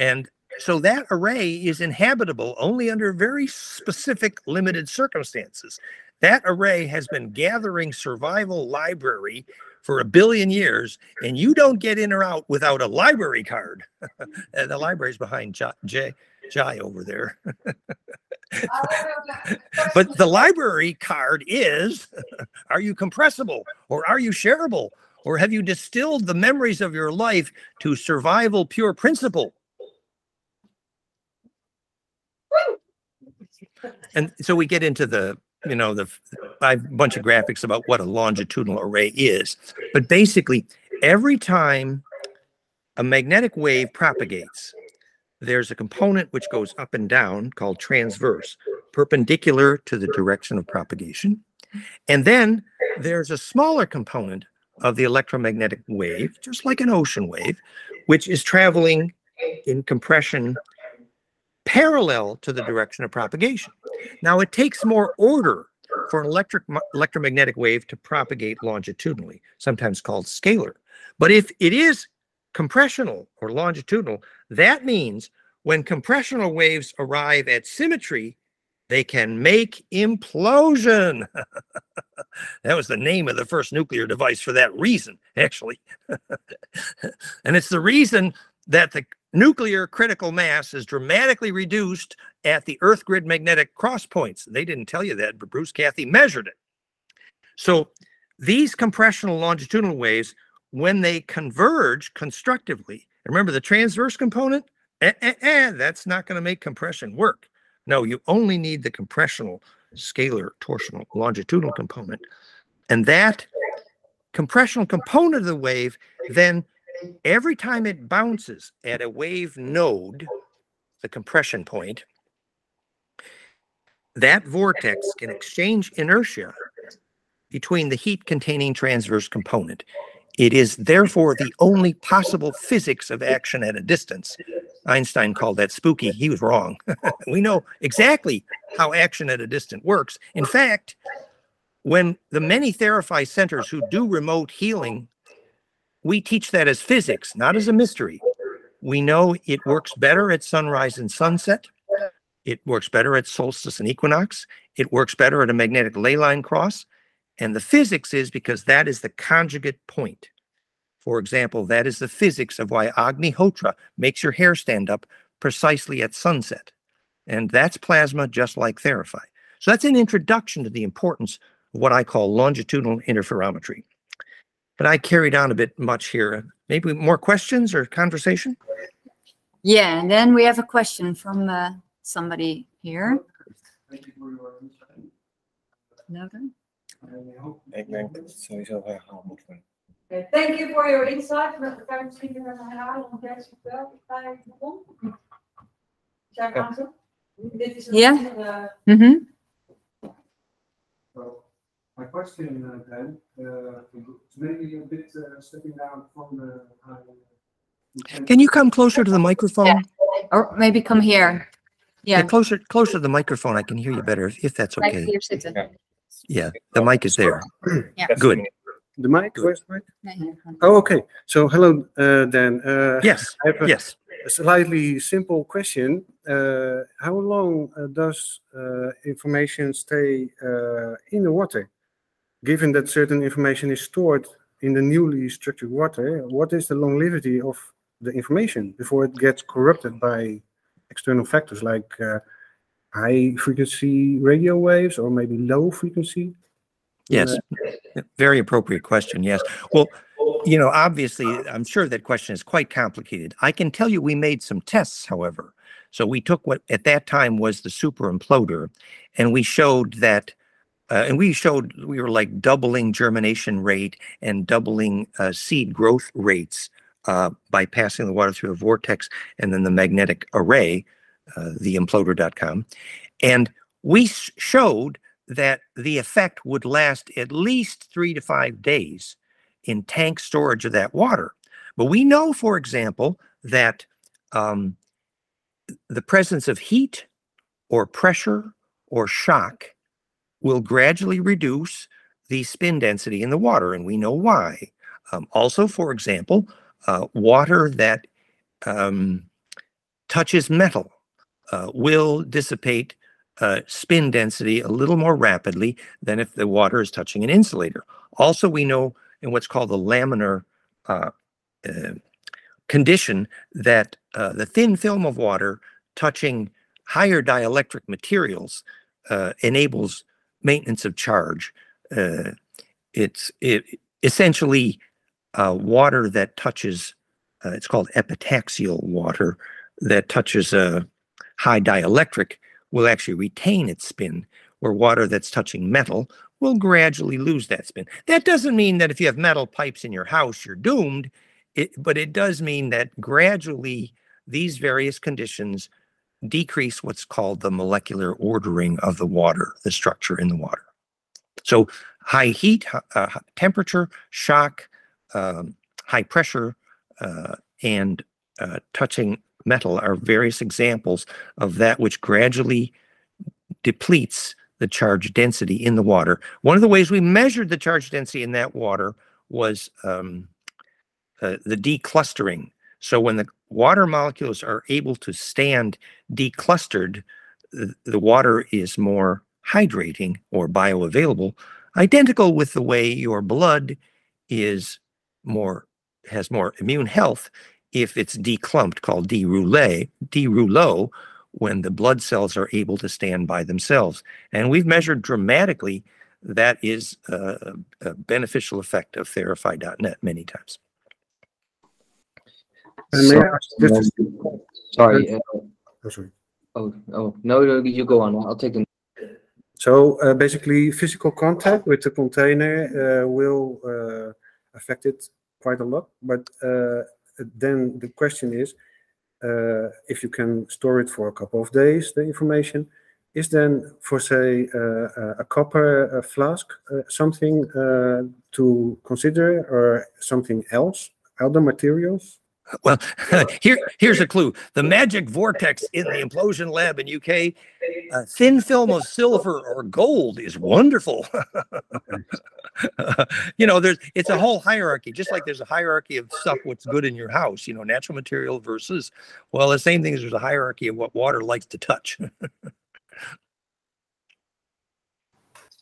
And so that array is inhabitable only under very specific, limited circumstances. That array has been gathering survival library for a billion years, and you don't get in or out without a library card. the library's behind Jai, Jai over there. But the library card is are you compressible or are you shareable? Or have you distilled the memories of your life to survival pure principle? And so we get into the, you know, the bunch of graphics about what a longitudinal array is. But basically, every time a magnetic wave propagates, there's a component which goes up and down called transverse perpendicular to the direction of propagation. And then there's a smaller component of the electromagnetic wave, just like an ocean wave, which is traveling in compression parallel to the direction of propagation. Now, it takes more order for an electric electromagnetic wave to propagate longitudinally, sometimes called scalar. But if it is compressional or longitudinal, that means when compressional waves arrive at symmetry, they can make implosion. that was the name of the first nuclear device for that reason, actually. and it's the reason that the nuclear critical mass is dramatically reduced at the Earth grid magnetic cross points. They didn't tell you that, but Bruce Cathie measured it. So these compressional longitudinal waves, when they converge constructively, remember the transverse component? Eh, eh, eh, that's not going to make compression work. No, you only need the compressional, scalar, torsional, longitudinal component. And that compressional component of the wave, then every time it bounces at a wave node, the compression point, that vortex can exchange inertia between the heat containing transverse component. It is therefore the only possible physics of action at a distance. Einstein called that spooky. He was wrong. we know exactly how action at a distance works. In fact, when the many Theraphi centers who do remote healing, we teach that as physics, not as a mystery. We know it works better at sunrise and sunset. It works better at solstice and equinox. It works better at a magnetic ley line cross. And the physics is because that is the conjugate point. For example, that is the physics of why Agnihotra makes your hair stand up precisely at sunset. And that's plasma just like Theraphi. So that's an introduction to the importance of what I call longitudinal interferometry. But I carried on a bit much here. Maybe more questions or conversation? Yeah, and then we have a question from uh, somebody here. Louder? Ik denk dat het sowieso weggehaald moet worden. Okay, thank you for your insight. We gaan misschien weer even herhalen, want jij is verteld. Ik ga even begon. Zijn Ja. aanzet? Dit is een Ja. andere- Mhm. My question uh, then, uh, maybe a bit uh, stepping down from the. uh, Can you come closer to the microphone? Or maybe come here. Yeah, Yeah, closer, closer to the microphone. I can hear you better if, if that's okay. hier zitten. Ja. Yeah, the mic is there. That's Good. the- The mic, Good. where's the mic? Nee, hier gaan. Oh, okay. So hello, uh, Dan. Uh, Yes, I have a yes. slightly simple question. Uh, how long uh, does uh, information stay uh, in the water? Given that certain information is stored in the newly structured water, what is the longevity of the information before it gets corrupted by external factors like uh, high frequency radio waves or maybe low frequency? Yes, very appropriate question. Yes. Well, you know, obviously, I'm sure that question is quite complicated. I can tell you we made some tests, however. So we took what at that time was the super imploder, and we showed that, uh, and we showed we were like doubling germination rate and doubling uh, seed growth rates uh, by passing the water through a vortex and then the magnetic array, uh, the imploder.com. And we showed that the effect would last at least three to five days in tank storage of that water. But we know, for example, that um, the presence of heat or pressure or shock will gradually reduce the spin density in the water, and we know why. Um, also, for example, uh, water that um, touches metal uh, will dissipate uh, spin density a little more rapidly than if the water is touching an insulator. Also, we know in what's called the laminar uh, uh, condition that uh, the thin film of water touching higher dielectric materials uh, enables maintenance of charge. It's it, essentially water that touches, it's called epitaxial water that touches a high dielectric will actually retain its spin, where water that's touching metal will gradually lose that spin. That doesn't mean that if you have metal pipes in your house, you're doomed, it, but it does mean that gradually these various conditions decrease what's called the molecular ordering of the water, the structure in the water. So high heat, uh, temperature, shock, um, high pressure, uh, and uh, touching metal are various examples of that which gradually depletes the charge density in the water. One of the ways we measured the charge density in that water was um, uh, the declustering. So when the water molecules are able to stand declustered, the, the water is more hydrating or bioavailable, identical with the way your blood is more has more immune health if it's declumped called deroulé, derouleau, when the blood cells are able to stand by themselves. And we've measured dramatically that is a, a beneficial effect of Theraphi.net many times. And may ask just a- Sorry. uh, oh, sorry. Oh, oh, no, no, you go on. I'll take the So uh, basically, physical contact with the container uh, will uh, affect it quite a lot. But uh, then the question is, uh, if you can store it for a couple of days, the information is then for say uh, a copper uh, flask uh, something uh, to consider or something else, other materials. Well, here, here's a clue. The magic vortex in the implosion lab in UK, a uh, thin film of silver or gold is wonderful. you know, there's it's a whole hierarchy, just like there's a hierarchy of stuff what's good in your house, you know, natural material versus well, the same thing as there's a hierarchy of what water likes to touch.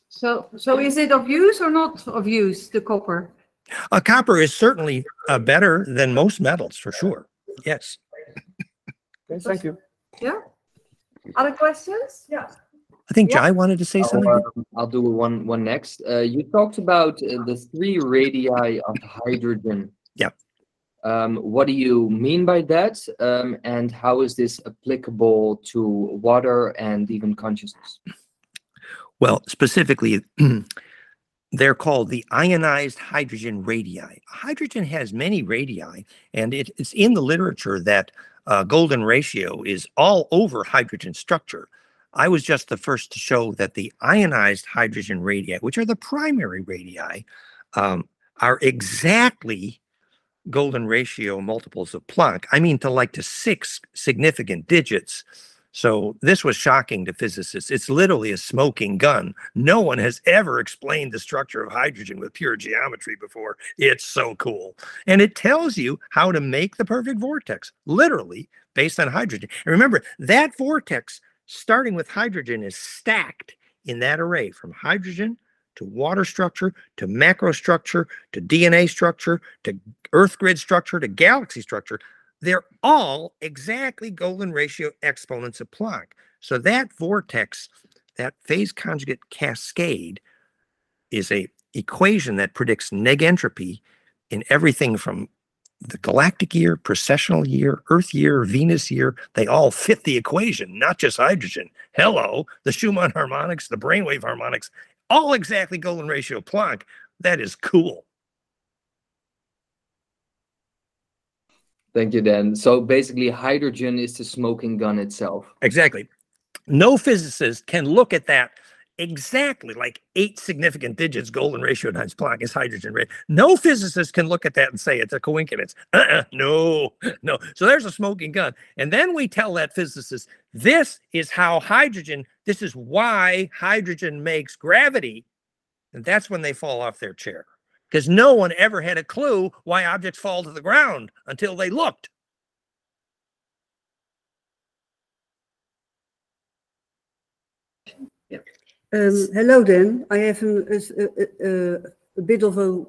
So, so is it of use or not of use, the copper? Uh, copper is certainly uh, better than most metals for sure. Yes. Okay, thank you. Yeah? Other questions? Yeah. I think Yeah. Jai wanted to say I'll, something. um, I'll do one one next. Uh, you talked about uh, the three radii of hydrogen. Yeah. Um, what do you mean by that? Um, and how is this applicable to water and even consciousness? Well, specifically, they're called the ionized hydrogen radii. Hydrogen has many radii, and it, it's in the literature that uh, golden ratio is all over hydrogen structure. I was just the first to show that the ionized hydrogen radii, which are the primary radii, um, are exactly golden ratio multiples of Planck. I mean, to like to six significant digits. So this was shocking to physicists. It's literally a smoking gun. No one has ever explained the structure of hydrogen with pure geometry before. It's so cool. And it tells you how to make the perfect vortex, literally based on hydrogen. And remember, that vortex starting with hydrogen is stacked in that array from hydrogen to water structure to macrostructure to DNA structure to earth grid structure to galaxy structure. They're all exactly golden ratio exponents of Planck. So that vortex, that phase conjugate cascade is a equation that predicts negentropy in everything from the galactic year, precessional year, Earth year, Venus year, they all fit the equation, not just hydrogen. Hello, the Schumann harmonics, the brainwave harmonics, all exactly golden ratio Planck. That is cool. Thank you, Dan. So basically, hydrogen is the smoking gun itself. Exactly. No physicist can look at that exactly like eight significant digits golden ratio times Planck is hydrogen rate. No physicist can look at that and say it's a coincidence. Uh-uh, no, no. So there's a smoking gun. And then we tell that physicist, this is how hydrogen, this is why hydrogen makes gravity. And that's when they fall off their chair. Because no one ever had a clue why objects fall to the ground until they looked. Um, hello, Dan. I have a, a, a, a bit of a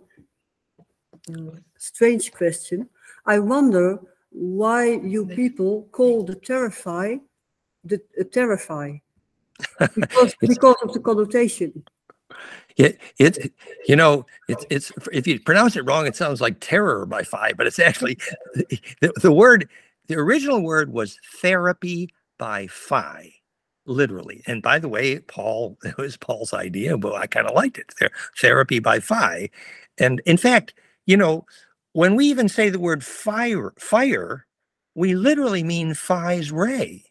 uh, strange question. I wonder why you people call the terrify the uh, terrify because, because of the connotation. It, it, you know, it's, it's, if you pronounce it wrong, it sounds like terror by phi, but it's actually the, the word, the original word was therapy by phi literally. And by the way, Paul, it was Paul's idea, but I kind of liked it. There, therapy by phi. And in fact, you know, when we even say the word fire, fire, we literally mean phi's ray.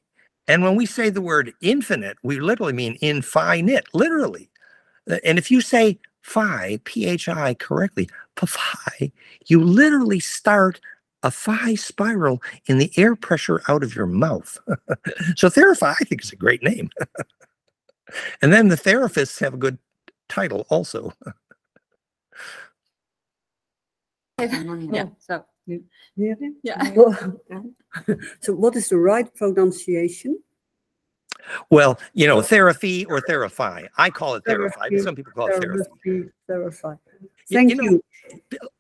And when we say the word infinite, we literally mean infinite, literally. Uh, and if you say phi, P-H-I correctly, phi, you literally start a phi spiral in the air pressure out of your mouth. so Theraphi, I think, is a great name. and then the therapists have a good title also. Yeah, so, Yeah. yeah. so, what is the right pronunciation? Well, you know, therapy or therapy. I call it therapy, but Therapy, some people call it therapy. Therapy, Therapy. You- Thank you know.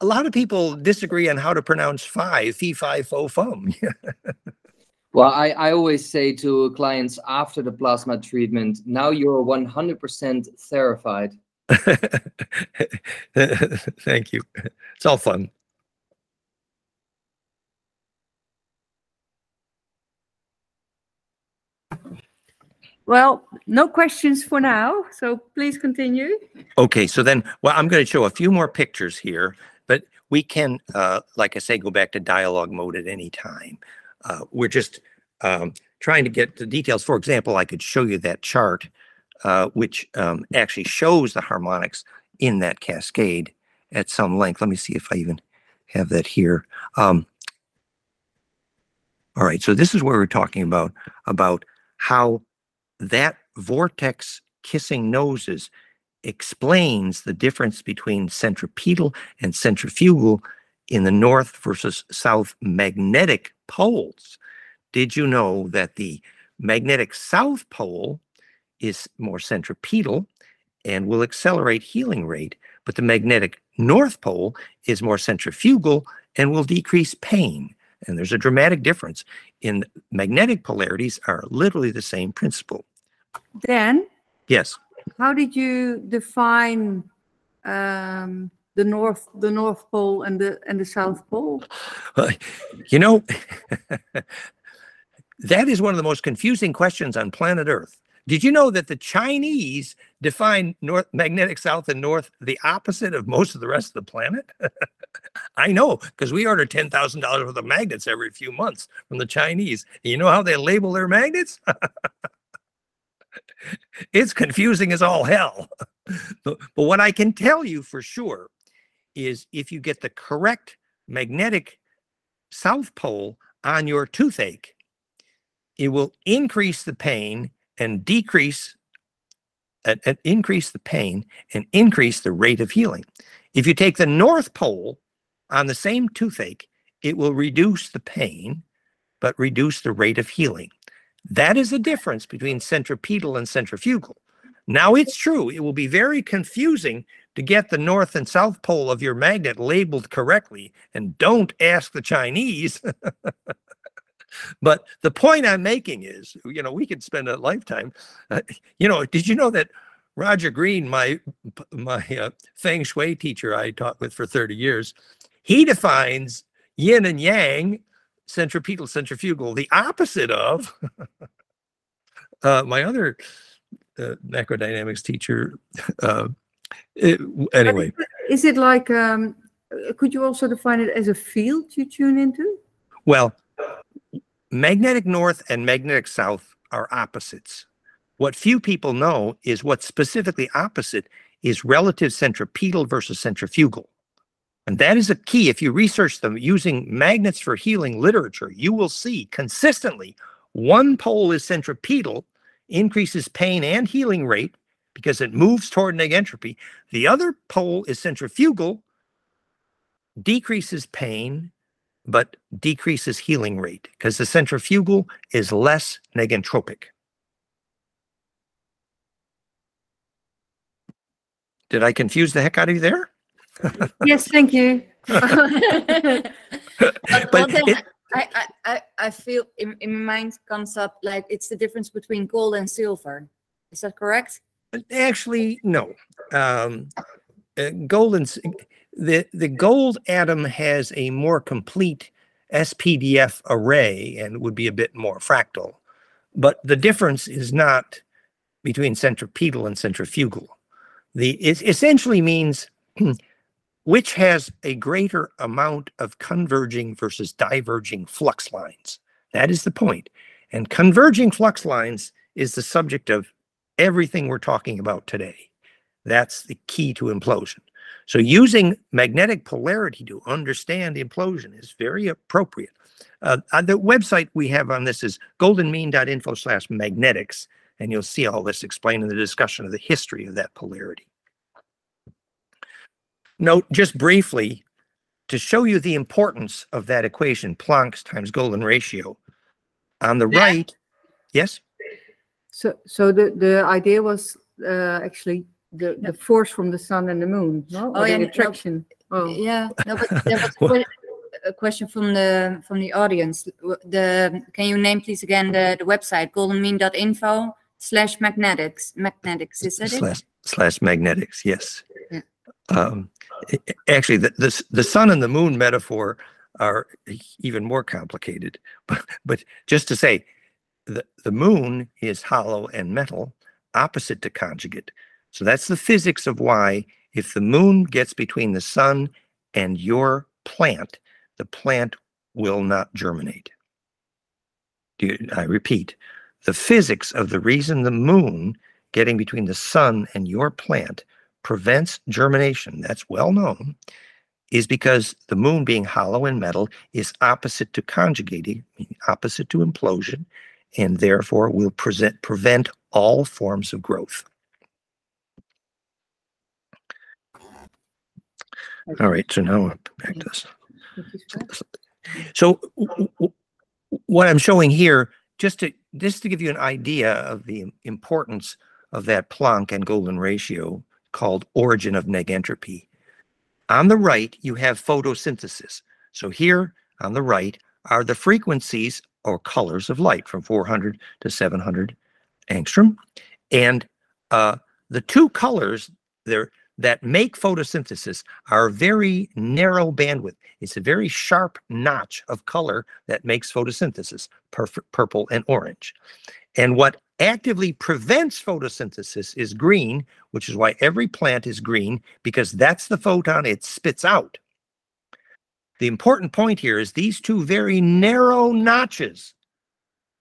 A lot of people disagree on how to pronounce phi, fee, fi, fo, fum. Well, I, I always say to clients after the plasma treatment, now you're 100% therapied. Thank you. It's all fun. Well, no questions for now, so please continue. Okay, so then, well, I'm going to show a few more pictures here, but we can, uh, like I say, go back to dialogue mode at any time. Uh, we're just um, trying to get the details. For example, I could show you that chart, uh, which um, actually shows the harmonics in that cascade at some length. Let me see if I even have that here. Um, all right, so this is where we're talking about about how that vortex kissing noses explains the difference between centripetal and centrifugal in the north versus south magnetic poles. Did you know that the magnetic south pole is more centripetal and will accelerate healing rate, but the magnetic north pole is more centrifugal and will decrease pain. And there's a dramatic difference in magnetic polarities are literally the same principle. Dan, Yes. how did you define um, the north, the North Pole and the and the South Pole? Uh, You know, that is one of the most confusing questions on planet Earth. Did you know that the Chinese define north magnetic south and north the opposite of most of the rest of the planet? I know because we order ten thousand dollars worth of magnets every few months from the Chinese. You know how they label their magnets? it's confusing as all hell. but, but what I can tell you for sure is if you get the correct magnetic south pole on your toothache, it will increase the pain and decrease and, and increase the pain and increase the rate of healing. If you take the north pole on the same toothache, it will reduce the pain but reduce the rate of healing. That is the difference between centripetal and centrifugal. Now it's true, it will be very confusing to get the north and south pole of your magnet labeled correctly. And don't ask the Chinese. but the point I'm making is, you know, we could spend a lifetime. Uh, you know, did you know that Roger Green, my my uh, feng shui teacher I taught with for 30 years, he defines yin and yang centripetal, centrifugal, the opposite of uh, my other uh, macrodynamics teacher. Uh, it- anyway, Is it like, um, uh, could you also define it as a field you tune into? well, magnetic north and magnetic south are opposites. What few people know is what's specifically opposite is relative centripetal versus centrifugal. And that is a key. If you research them using magnets for healing literature, you will see consistently one pole is centripetal, increases pain and healing rate because it moves toward negentropy. The other pole is centrifugal, decreases pain, but decreases healing rate because the centrifugal is less negentropic. Did I confuse the heck out of you there? Yes, thank you. But But it- I, I, I, I feel in, in my mind comes up like it's the difference between gold and silver. Is that correct? Actually, no. Um, uh, gold and the the gold atom has a more complete SPDF array and would be a bit more fractal, but the difference is not between centripetal and centrifugal. The it essentially means which has a greater amount of converging versus diverging flux lines. That is the point. And converging flux lines is the subject of everything we're talking about today. That's the key to implosion. So using magnetic polarity to understand implosion is very appropriate. Uh, uh, the website we have on this is goldenmean.info slash magnetics, and you'll see all this explained in the discussion of the history of that polarity. Note just briefly, to show you the importance of that equation, Planck's times Golden ratio, on the right, yes? So, so the, the idea was uh, actually the, the force from the sun and the moon, no? Oh, Or yeah, the no, attraction. Oh, Yeah, no, but there was a Well- que- a question from the from the audience. The can you name please again the, the website goldenmean.info slash magnetics magnetics is that it? slash slash magnetics yes Yeah. Um actually the, the the sun and the moon metaphor are even more complicated but but just to say the the moon is hollow and metal opposite to conjugate. So that's the physics of why if the moon gets between the sun and your plant the plant will not germinate. I repeat the physics of the reason the moon getting between the sun and your plant prevents germination, that's well known, is because the moon being hollow and metal is opposite to conjugating, opposite to implosion, and therefore will present, prevent all forms of growth. All right, so now we're back to this. So what I'm showing here, just to just to give you an idea of the importance of that Planck and Golden ratio called origin of negentropy. On the right, you have photosynthesis. So here on the right are the frequencies or colors of light from 400 to 700 angstrom. And uh, the two colors there that make photosynthesis are very narrow bandwidth. It's a very sharp notch of color that makes photosynthesis, purple and orange. And what actively prevents photosynthesis is green, which is why every plant is green, because that's the photon it spits out. The important point here is these two very narrow notches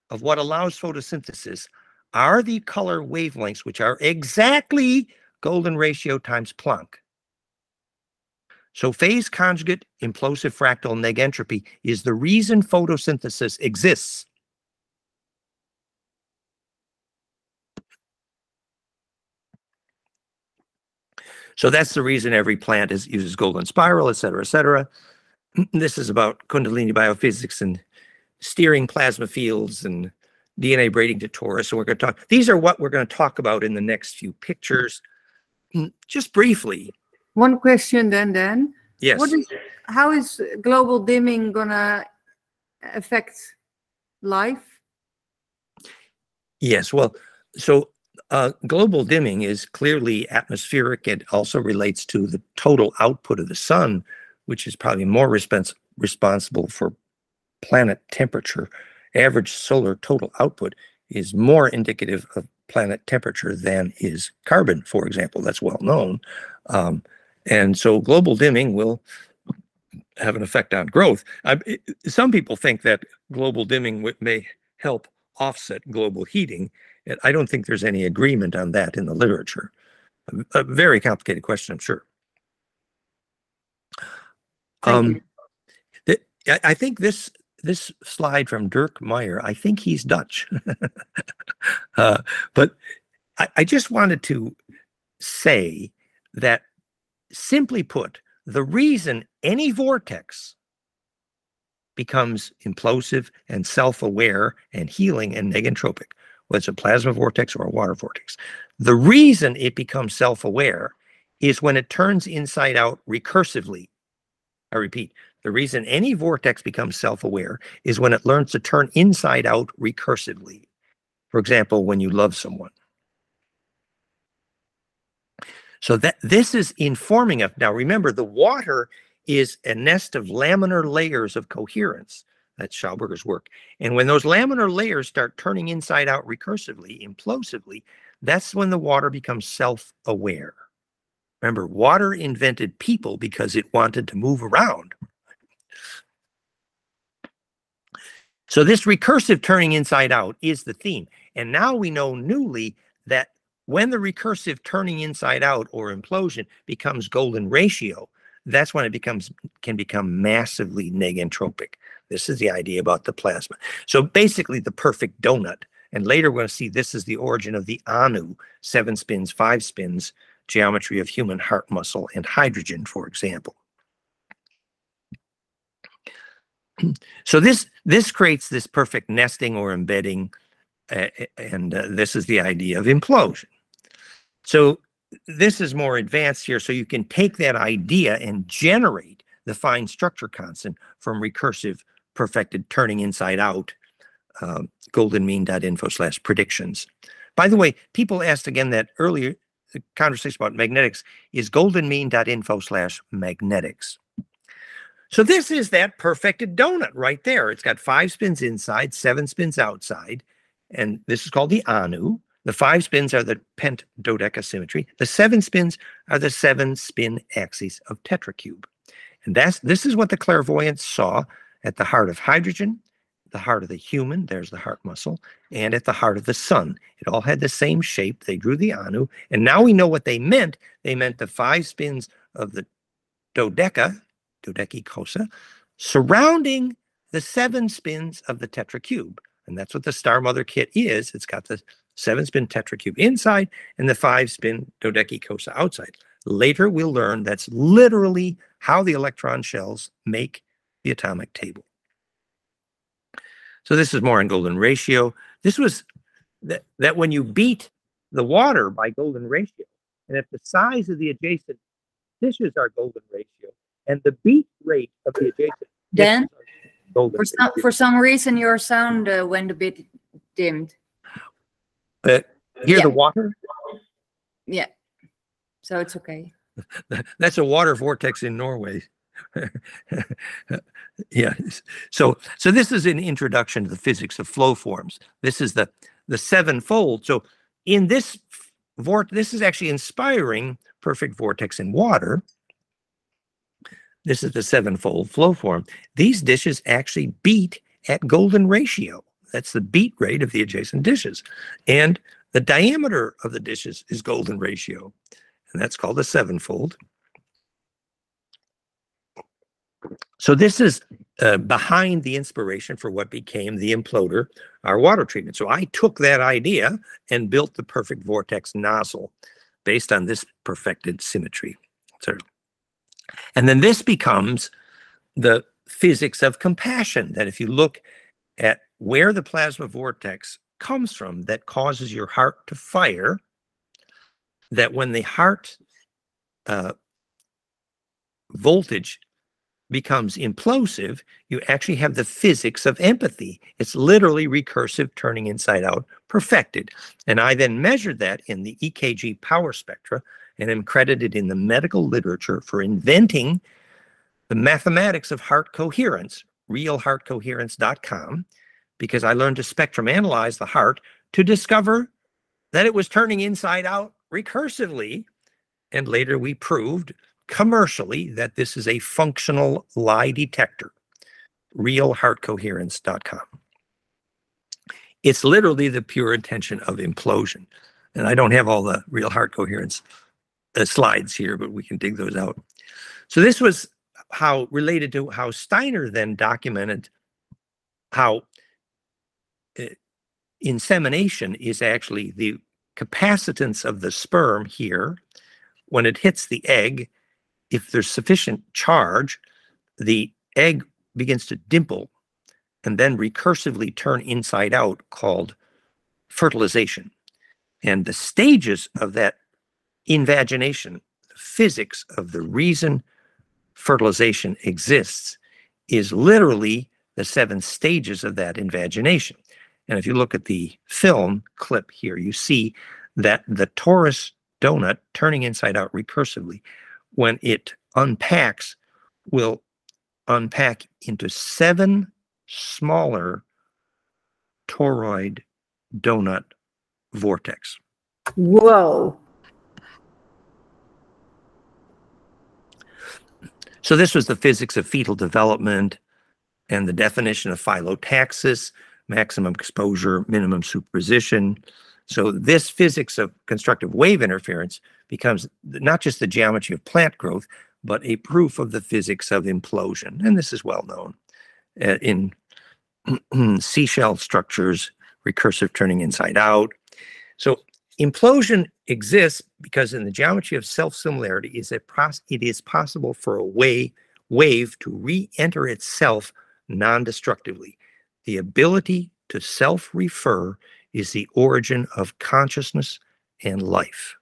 of what allows photosynthesis are the color wavelengths, which are exactly golden ratio times Planck. So phase conjugate implosive fractal negentropy is the reason photosynthesis exists. So that's the reason every plant is uses golden spiral, et cetera, et cetera. This is about Kundalini biophysics and steering plasma fields and DNA braiding to torus. So we're going to talk, these are what we're going to talk about in the next few pictures. Mm, Just briefly, One question then, then. yes. What is, how is global dimming gonna affect life? Yes, well, so uh, global dimming is clearly atmospheric. It also relates to the total output of the sun, which is probably more respons- responsible for planet temperature. Average solar total output is more indicative of planet temperature than is carbon, for example. That's well known. Um, and so global dimming will have an effect on growth. I, some people think that global dimming may help offset global heating. I don't think there's any agreement on that in the literature. A, a very complicated question, I'm sure. Um, th- I, I think this this slide from Dirk Meyer, I think he's Dutch. uh, but I, I just wanted to say that simply put, the reason any vortex becomes implosive and self-aware and healing and negentropic, whether it's a plasma vortex or a water vortex. The reason it becomes self-aware is when it turns inside out recursively. I repeat, the reason any vortex becomes self-aware is when it learns to turn inside out recursively. For example, when you love someone. So that this is informing us. Now remember, the water is a nest of laminar layers of coherence. That's Schauberger's work. And when those laminar layers start turning inside out recursively, implosively, that's when the water becomes self-aware. Remember, water invented people because it wanted to move around. So this recursive turning inside out is the theme. And now we know newly that when the recursive turning inside out or implosion becomes golden ratio, that's when it becomes can become massively negentropic. This is the idea about the plasma. So basically the perfect donut. And later we're going to see this is the origin of the Anu, seven spins, five spins, geometry of human heart muscle and hydrogen, for example. So this this creates this perfect nesting or embedding, uh, and uh, this is the idea of implosion. So this is more advanced here, so you can take that idea and generate the fine structure constant from recursive perfected turning inside out um, goldenmean.info slash predictions. By the way, people asked again that earlier the conversation about magnetics is goldenmean.info slash magnetics. So this is that perfected donut right there. It's got five spins inside, seven spins outside, and this is called the Anu. The five spins are the pent dodeca symmetry. The seven spins are the seven spin axes of tetracube. And that's this is what the clairvoyants saw at the heart of hydrogen, the heart of the human, there's the heart muscle, and at the heart of the sun. It all had the same shape. They drew the Anu, and now we know what they meant. They meant the five spins of the dodeca, dodecicosa, surrounding the seven spins of the tetracube. And that's what the Star Mother kit is. It's got the seven spin tetracube inside and the five spin dodecicosa outside. Later, we'll learn that's literally how the electron shells make the atomic table. So this is more in golden ratio. This was that, that when you beat the water by golden ratio, and if the size of the adjacent dishes are golden ratio, and the beat rate of the adjacent Dan, are golden for some, ratio. for some reason your sound uh, went a bit dimmed. Uh, hear Yeah. the water? Yeah, so it's okay. That's a water vortex in Norway. yeah. So so this is an introduction to the physics of flow forms. This is the the sevenfold. So in this vort this is actually inspiring perfect vortex in water. This is the sevenfold flow form. These dishes actually beat at golden ratio. That's the beat rate of the adjacent dishes. And the diameter of the dishes is golden ratio. And that's called a sevenfold. So this is uh, behind the inspiration for what became the imploder, our water treatment. So I took that idea and built the perfect vortex nozzle based on this perfected symmetry. So, and then this becomes the physics of compassion. That if you look at where the plasma vortex comes from that causes your heart to fire, that when the heart uh, voltage becomes implosive, you actually have the physics of empathy. It's literally recursive turning inside out perfected. And I then measured that in the EKG power spectra and am credited in the medical literature for inventing the mathematics of heart coherence, realheartcoherence.com, because I learned to spectrum analyze the heart to discover that it was turning inside out recursively. And later we proved commercially that this is a functional lie detector, realheartcoherence.com. It's literally the pure intention of implosion. And I don't have all the real heart coherence uh, slides here, but we can dig those out. So this was how related to how Steiner then documented how uh, insemination is actually the capacitance of the sperm here when it hits the egg if there's sufficient charge, the egg begins to dimple and then recursively turn inside out called fertilization. And the stages of that invagination, the physics of the reason fertilization exists, is literally the seven stages of that invagination. And if you look at the film clip here, you see that the torus donut turning inside out recursively when it unpacks, will unpack into seven smaller toroid donut vortex. Whoa. So this was the physics of fetal development and the definition of phyllotaxis, maximum exposure, minimum superposition. So this physics of constructive wave interference becomes not just the geometry of plant growth, but a proof of the physics of implosion. And this is well known uh, in seashell structures, recursive turning inside out. So implosion exists because in the geometry of self-similarity is it, it is possible for a wave, wave to re-enter itself non-destructively. The ability to self-refer is the origin of consciousness and life.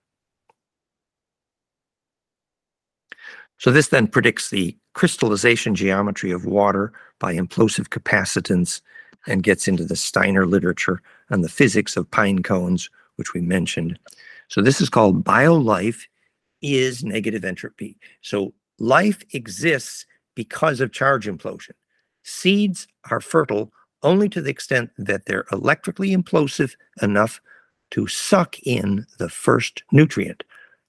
So this then predicts the crystallization geometry of water by implosive capacitance and gets into the Steiner literature on the physics of pine cones, which we mentioned. So this is called biolife is negative entropy. So life exists because of charge implosion. Seeds are fertile only to the extent that they're electrically implosive enough to suck in the first nutrient.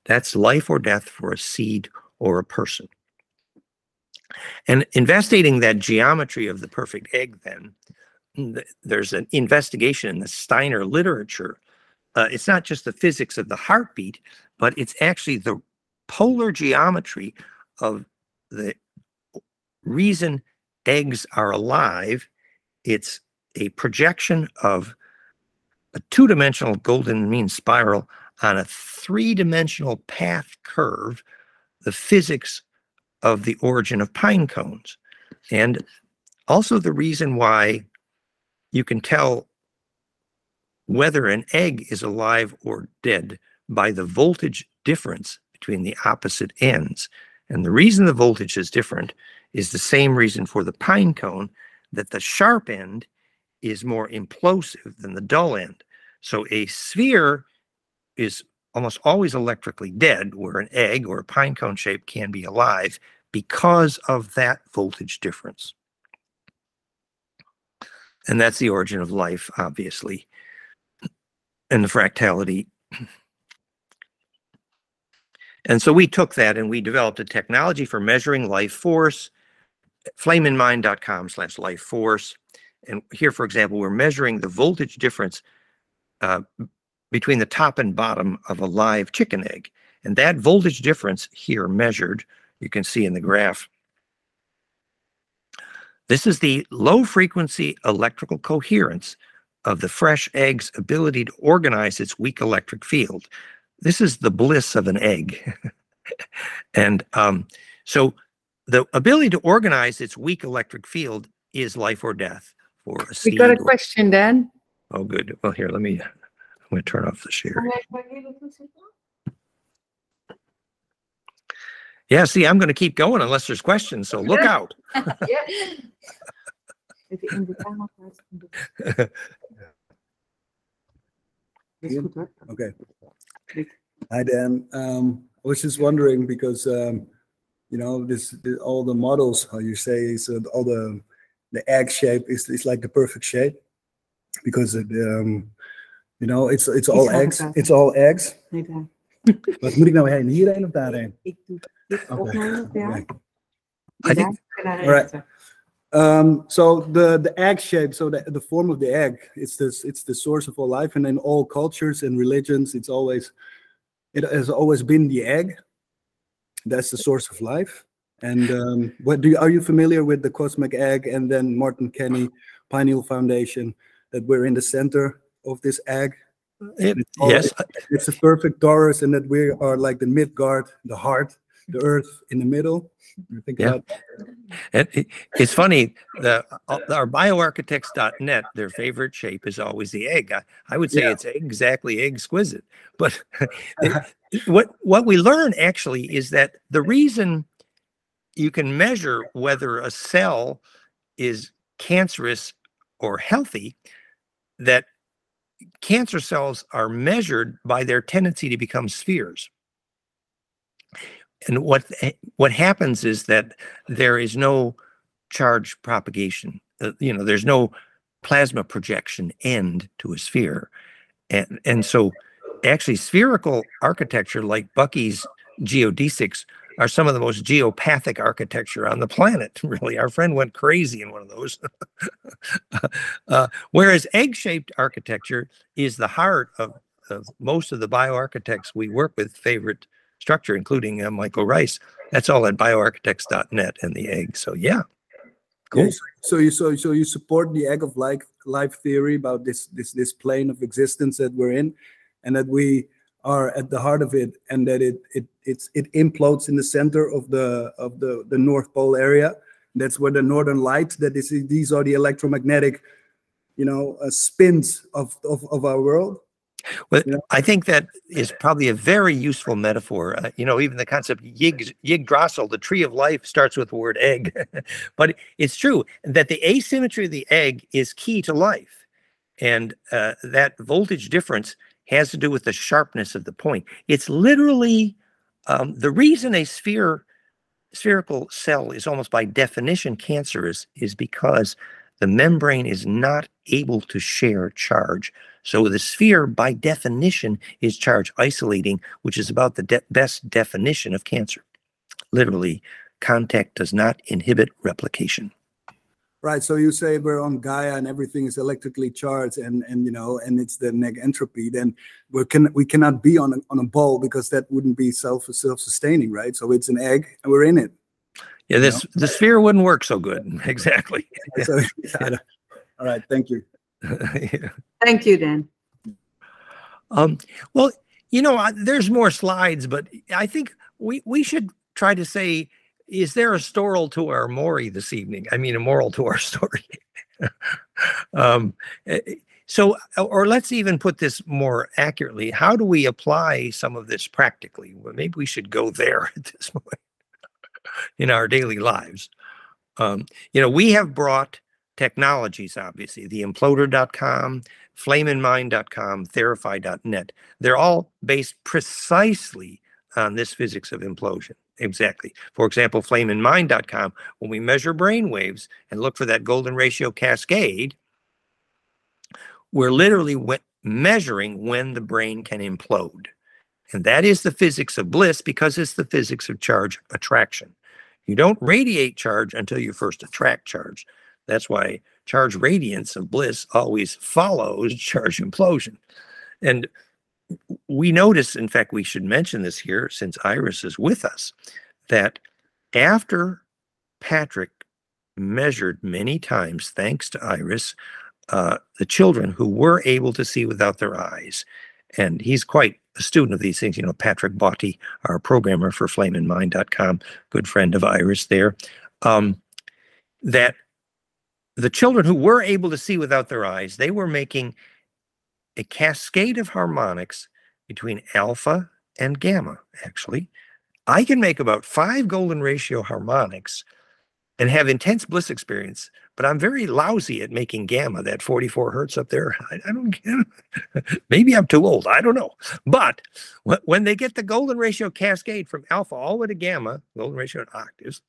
That's life or death for a seed or a person. And investigating that geometry of the perfect egg, then, there's an investigation in the Steiner literature. Uh, it's not just the physics of the heartbeat, but it's actually the polar geometry of the reason eggs are alive. It's a projection of a two-dimensional golden mean spiral on a three-dimensional path curve the physics of the origin of pine cones and also the reason why you can tell whether an egg is alive or dead by the voltage difference between the opposite ends. And the reason the voltage is different is the same reason for the pine cone that the sharp end is more implosive than the dull end. So a sphere is almost always electrically dead, where an egg or a pine cone shape can be alive because of that voltage difference. And that's the origin of life, obviously, and the fractality. And so we took that and we developed a technology for measuring life force, flameinmind.com slash life force. And here, for example, we're measuring the voltage difference uh, between the top and bottom of a live chicken egg. And that voltage difference here measured, you can see in the graph. This is the low frequency electrical coherence of the fresh egg's ability to organize its weak electric field. This is the bliss of an egg. and um, so the ability to organize its weak electric field is life or death for a We got a question, Dan. Oh, good. Well, here, let me, I'm going to turn off the share. Yeah, see, I'm going to keep going unless there's questions, so look out. Even in de camera plaatsen. Is goed hoor. Okay. Hi, Dan. Um, I was just wondering because, um, you know, this, the- all the models, how you say, is uh, all the, the egg shape is, is like the perfect shape because it, um, you know, it's, it's all eggs. praten. It's all eggs. Nee, daar. Wat moet ik nou heen? Hierheen of daarheen? Ik doe dit Oké. opnemen, ja. Oké. I think, En daar Alright. rechter. Um, so the the egg shape, so the, the form of the egg, it's this it's the source of all life, and in all cultures and religions, it's always it has always been the egg. That's the source of life. And um, what do you, are you familiar with the cosmic egg and then Martin Kenny Pineal Foundation that we're in the center of this egg? it- It's yes, It's a perfect torus, and that we are like the Midgard, the heart, the earth in the middle. Think Yeah. about it, it- it's funny, the, uh, our bioarchitects.net, their favorite shape is always the egg. I, I would say Yeah. it's exactly exquisite. But what, what we learn actually is that the reason you can measure whether a cell is cancerous or healthy, that cancer cells are measured by their tendency to become spheres. And what what happens is that there is no charge propagation. Uh, you know, there's no plasma projection end to a sphere, and and so actually spherical architecture like Bucky's geodesics are some of the most geopathic architecture on the planet. Really, our friend went crazy in one of those. uh, whereas egg-shaped architecture is the heart of, of most of the bioarchitects we work with favorite structure, including uh, Michael Rice. That's all at bioarchitects.net and the egg. So yeah, cool. Yes. So you so so you support the egg of life life theory about this this this plane of existence that we're in, and that we are at the heart of it, and that it it it's it implodes in the center of the of the the North Pole area. That's where the northern light. That is these are the electromagnetic, you know, uh, spins of, of of our world. Well, Yeah. I think that is probably a very useful metaphor. Uh, you know, even the concept Yig, Yggdrasil, the tree of life, starts with the word egg. but it's true that the asymmetry of the egg is key to life. And uh, that voltage difference has to do with the sharpness of the point. It's literally um, the reason a sphere spherical cell is almost by definition cancerous is because the membrane is not able to share charge. So the sphere, by definition, is charge isolating, which is about the de- best definition of cancer. Literally, contact does not inhibit replication. Right. So you say we're on Gaia and everything is electrically charged and and you know and it's the neg entropy. Then we can we cannot be on a, on a ball because that wouldn't be self self sustaining, right? So it's an egg and we're in it. Yeah, this the sphere wouldn't work so good. Exactly. So, yeah. All right. Thank you. Yeah. Thank you, Dan. Um, well, you know, I- there's more slides, but I think we we should try to say, is there a storal to our Maury this evening? I mean, a moral to our story. um, eh, eh, so, or let's even put this more accurately. How do we apply some of this practically? Well, maybe we should go there at this point in our daily lives. Um, you know, we have brought technologies, obviously, the imploder.com, flameinmind.com, theraphi.net. They're all based precisely on this physics of implosion. Exactly. For example, flameinmind.com, when we measure brain waves and look for that golden ratio cascade, we're literally measuring when the brain can implode. And that is the physics of bliss because it's the physics of charge attraction. You don't radiate charge until you first attract charge. That's why charge radiance of bliss always follows charge implosion. And we notice, in fact, we should mention this here since Iris is with us, that after Patrick measured many times, thanks to Iris, uh, the children who were able to see without their eyes. And he's quite a student of these things. You know, Patrick Botti, our programmer for flameandmind.com, good friend of Iris there, um, that the children who were able to see without their eyes, they were making a cascade of harmonics between alpha and gamma, actually. I can make about five golden ratio harmonics and have intense bliss experience, but I'm very lousy at making gamma, that 44 hertz up there. I, I don't get Maybe I'm too old. I don't know. But when they get the golden ratio cascade from alpha all the way to gamma, golden ratio in octaves,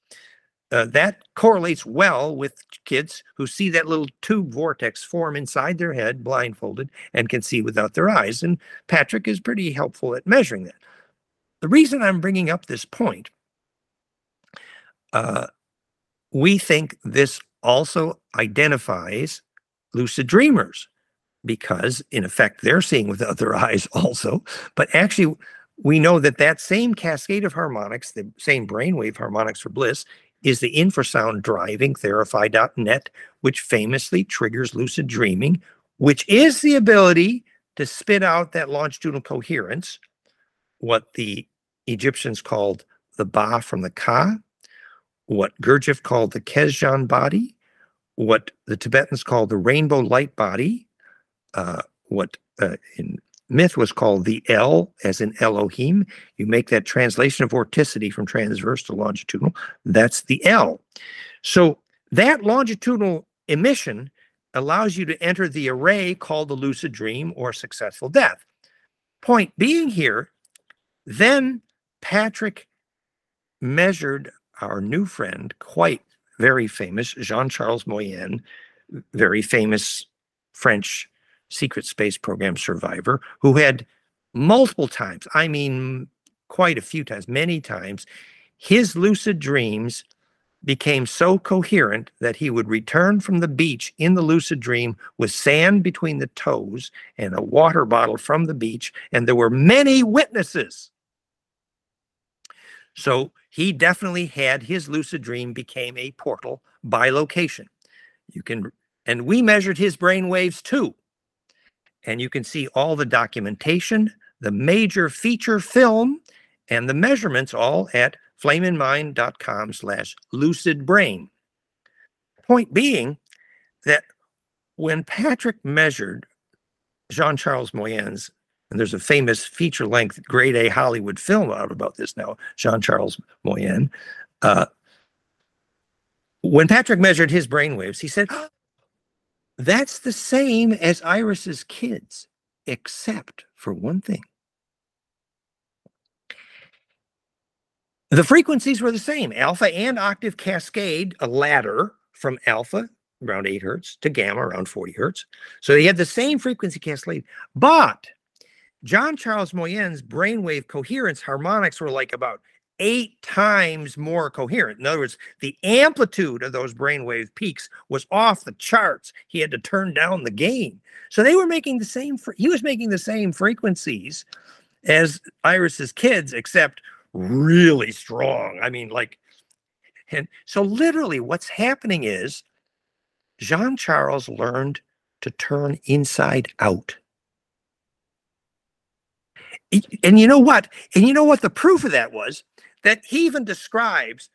uh, that correlates well with kids who see that little tube vortex form inside their head, blindfolded, and can see without their eyes. And Patrick is pretty helpful at measuring that. The reason I'm bringing up this point, uh, we think this also identifies lucid dreamers because, in effect, they're seeing without their eyes also. But actually, we know that that same cascade of harmonics, the same brainwave harmonics for bliss, is the infrasound driving Theraphi.net, which famously triggers lucid dreaming, which is the ability to spit out that longitudinal coherence, what the Egyptians called the Ba from the Ka, what Gurdjieff called the Kesdjan body, what the Tibetans called the rainbow light body, uh, what uh, in myth was called the El, as in Elohim. You make that translation of vorticity from transverse to longitudinal. That's the El. So that longitudinal emission allows you to enter the array called the lucid dream or successful death. Point being here, then Patrick measured our new friend, quite very famous, Jean Charles Moyen, very famous French secret space program survivor, who had multiple times, I mean, quite a few times, many times, his lucid dreams became so coherent that he would return from the beach in the lucid dream with sand between the toes and a water bottle from the beach. And there were many witnesses. So he definitely had his lucid dream became a portal by location. You can, and we measured his brain waves too. And you can see all the documentation, the major feature film, and the measurements all at flameandmind.com slash lucidbrain. Point being that when Patrick measured Jean Charles Moyen's, and there's a famous feature length grade A Hollywood film out about this now, Jean Charles Moyen. Uh, when Patrick measured his brainwaves, he said, That's the same as Iris's kids, except for one thing. The frequencies were the same alpha and octave cascade, a ladder from alpha around 8 hertz to gamma around 40 hertz. So they had the same frequency cascade, but John Charles Moyen's brainwave coherence harmonics were like about eight times more coherent. In other words, the amplitude of those brainwave peaks was off the charts. He had to turn down the gain. So they were making the same, he was making the same frequencies as Iris's kids, except really strong. I mean, like, and so literally what's happening is Jean Charles learned to turn inside out. And you know what? And you know what the proof of that was? That he even describes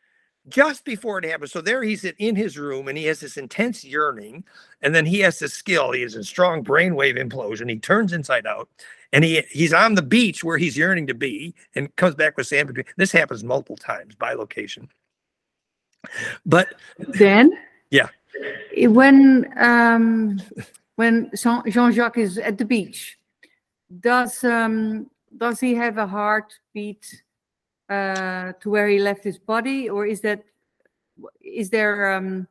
just before it happens. So there he's in his room and he has this intense yearning. And then he has this skill. He has a strong brainwave implosion. He turns inside out and he he's on the beach where he's yearning to be and comes back with sand between. This happens multiple times by location. But then yeah. When um when Jean-Jacques is at the beach, does um does he have a heartbeat uh, to where he left his body, or is that is there um,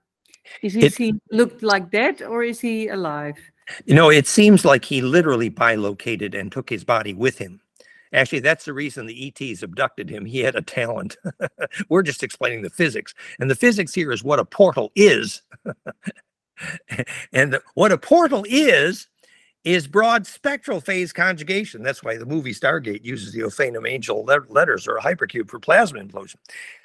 is he, It- he looked like dead, or is he alive? You know, it seems like he literally bilocated and took his body with him. Actually, that's the reason the ETs abducted him. He had a talent. We're just explaining the physics. And the physics here is what a portal is. and what a portal is, is broad spectral phase conjugation. That's why the movie Stargate uses the Ophanum angel le- letters or a hypercube for plasma implosion.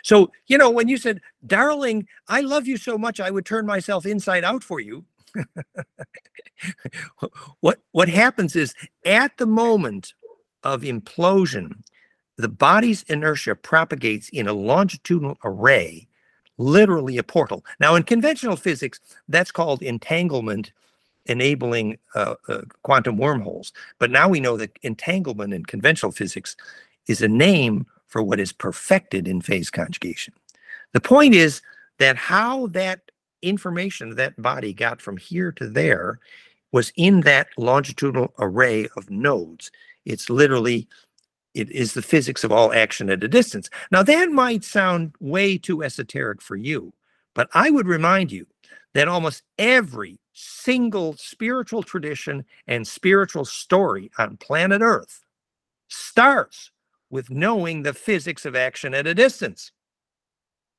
So, you know, when you said, darling, I love you so much, I would turn myself inside out for you. what what happens is at the moment of implosion, the body's inertia propagates in a longitudinal array, literally a portal. Now, in conventional physics, that's called entanglement enabling uh, uh, quantum wormholes. But now we know that entanglement in conventional physics is a name for what is perfected in phase conjugation. The point is that how that information that body got from here to there was in that longitudinal array of nodes. It's literally it is the physics of all action at a distance. Now that might sound way too esoteric for you, but I would remind you that almost every single spiritual tradition and spiritual story on planet Earth starts with knowing the physics of action at a distance.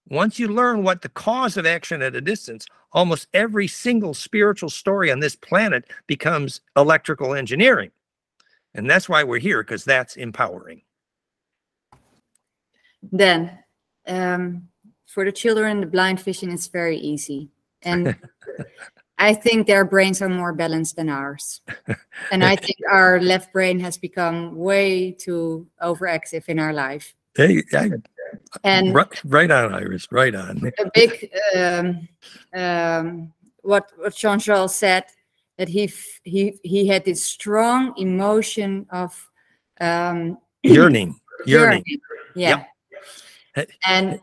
Once you learn what the cause of action at a distance, almost every single spiritual story on this planet becomes electrical engineering. And that's why we're here, because that's empowering. Then, um, for the children, the blind vision is very easy. And I think their brains are more balanced than ours. And I think our left brain has become way too overactive in our life. Hey, I, And right, right on, Iris, right on. a big um, um, what what Jean Charles said that he f- he he had this strong emotion of um, Yearning, yearning. yeah, Yep. and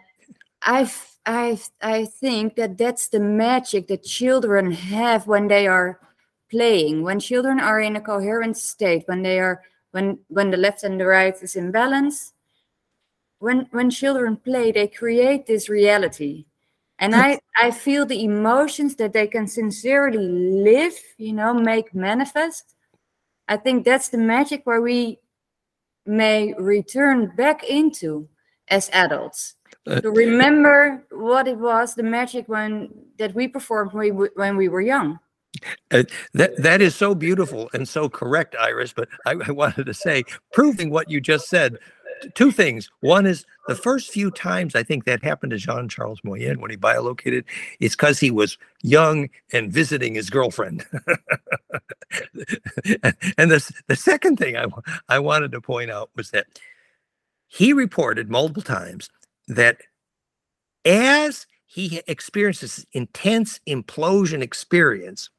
I I I think that that's the magic that children have when they are playing. When children are in a coherent state when they are when when the left and the right is in balance when when children play they create this reality. And i i feel the emotions that they can sincerely live you know make manifest. I think that's the magic where we may return back into as adults to remember what it was the magic when that we performed when we, when we were young Uh, that that is so beautiful and so correct, Iris. But I, I wanted to say, proving what you just said, two things. One is the first few times I think that happened to Jean Charles Moyen when he biolocated, it's because he was young and visiting his girlfriend. and the the second thing I I wanted to point out was that he reported multiple times that as he experiences this intense implosion experience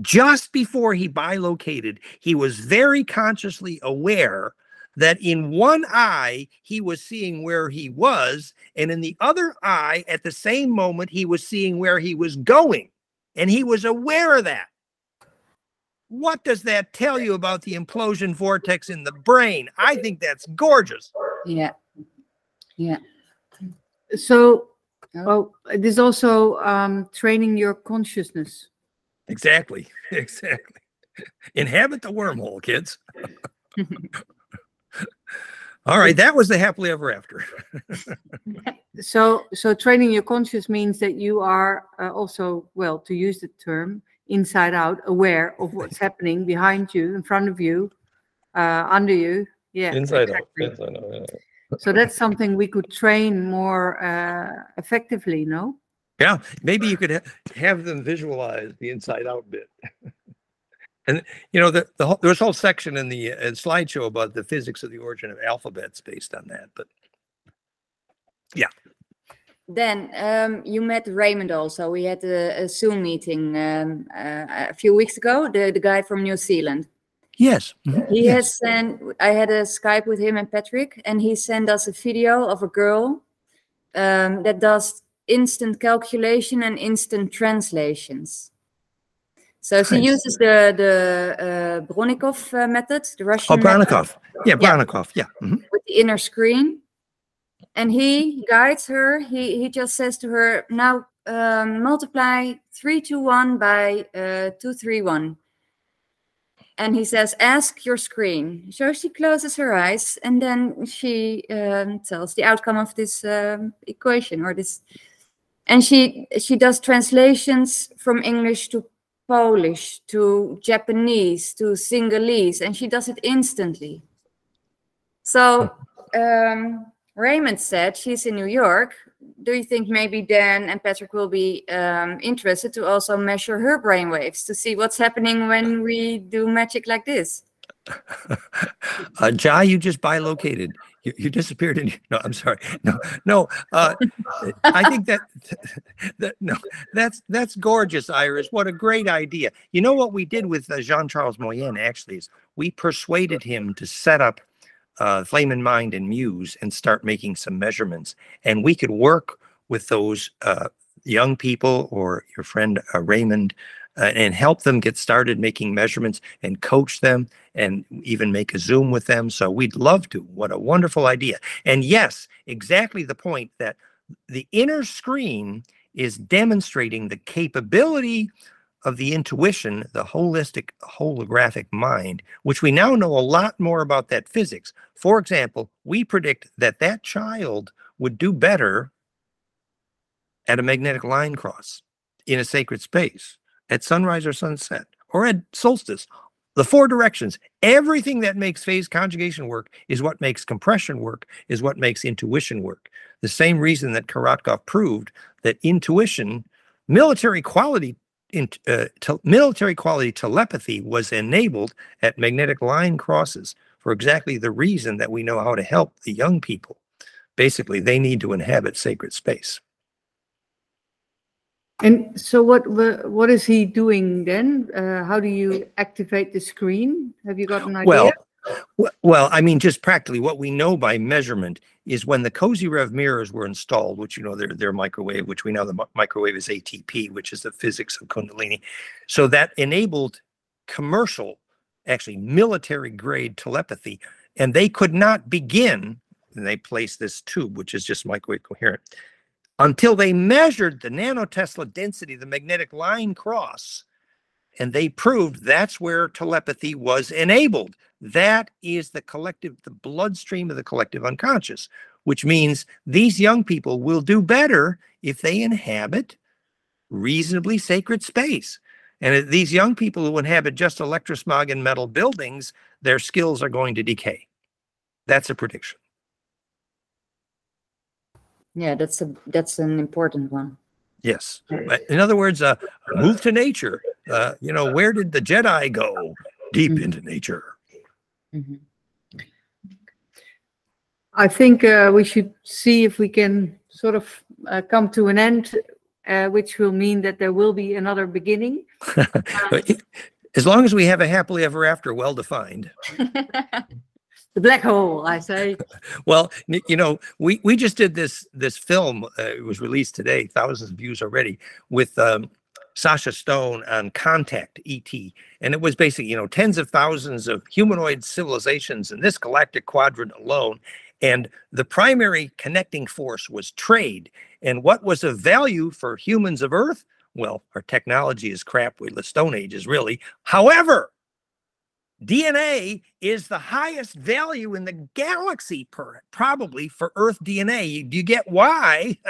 just before he bilocated, he was very consciously aware that in one eye he was seeing where he was, and in the other eye, at the same moment, he was seeing where he was going. And he was aware of that. What does that tell you about the implosion vortex in the brain? I think that's gorgeous. yeah yeah So, Oh. oh, it is also um, training your consciousness. Exactly. Exactly. Inhabit the wormhole, kids. All right, that was the happily ever after. So, so training your conscious means that you are uh, also, well, to use the term, inside out, aware of what's happening behind you, in front of you, uh, under you. Yeah, inside exactly. Inside out. yeah. So that's something we could train more uh, effectively, no? Yeah, maybe you could ha- have them visualize the inside out bit. and you know, the, the whole, there was a whole section in the uh, slideshow about the physics of the origin of alphabets based on that. But yeah. Then um, you met Raymond also. We had a, a Zoom meeting um, uh, a few weeks ago. The the guy from New Zealand. Yes, mhm, He yes. has sent. I had a Skype with him and Patrick, and he sent us a video of a girl um, that does instant calculation and instant translations. So she Nice. uses the the uh, Bronnikov uh, method, the Oh, Russian method Bronnikov. Yeah, Yeah. Bronnikov. Yeah. mhm. with the inner screen and he guides her he he just says to her now um, multiply 321 by uh, 231 and he says ask your screen so she closes her eyes and then she um, tells the outcome of this um, equation or this and she she does translations from English to Polish to Japanese to Sinhalese, and she does it instantly. So um, Raymond said she's in New York. Do you think maybe Dan and Patrick will be um, interested to also measure her brainwaves to see what's happening when we do magic like this? uh, Jai, you just bilocated. You, you disappeared in. No, I'm sorry. No, no. Uh, I think that, that no, that's that's gorgeous, Iris. What a great idea. You know what we did with uh, Jean Charles Moyen actually is we persuaded him to set up uh, Flame and Mind and Muse and start making some measurements, and we could work with those uh, young people or your friend uh, Raymond uh, and help them get started making measurements and coach them and even make a Zoom with them. So we'd love to. What a wonderful idea. And yes, exactly the point that the inner screen is demonstrating the capability of the intuition, the holistic holographic mind, which we now know a lot more about that physics. For example, we predict that that child would do better at a magnetic line cross in a sacred space at sunrise or sunset or at solstice. The four directions, everything that makes phase conjugation work is what makes compression work, is what makes intuition work. The same reason that Korotkov proved that intuition, military quality, in, uh, te- military quality telepathy was enabled at magnetic line crosses for exactly the reason that we know how to help the young people. Basically, they need to inhabit sacred space. And so what what is he doing then? Uh, how do you activate the screen? Have you got an idea? Well, well, I mean, just practically, what we know by measurement is when the Kozyrev mirrors were installed, which you know they're they're microwave, which we know the microwave is ATP, which is the physics of Kundalini. So that enabled commercial, actually military grade telepathy, and they could not begin. And they placed this tube, which is just microwave coherent, until they measured the nanotesla density, the magnetic line cross, and they proved that's where telepathy was enabled. That is the collective, the bloodstream of the collective unconscious, which means these young people will do better if they inhabit reasonably sacred space. And these young people who inhabit just electrosmog and metal buildings, their skills are going to decay. That's a prediction. Yeah, that's a that's an important one. Yes. In other words, uh, move to nature. Uh, you know, where did the Jedi go? Deep into nature. Mhm. I think uh, we should see if we can sort of uh, come to an end, uh, which will mean that there will be another beginning. As long as we have a happily ever after well defined. The black hole, I say. Well, you know, we we just did this this film. Uh, it was released today, thousands of views already, with um, Sasha Stone on Contact ET, and it was basically you know tens of thousands of humanoid civilizations in this galactic quadrant alone, and the primary connecting force was trade. And what was of value for humans of Earth? Well, our technology is crap. We're the Stone Age is really. However, DNA is the highest value in the galaxy, per, probably for Earth DNA. Do you get why?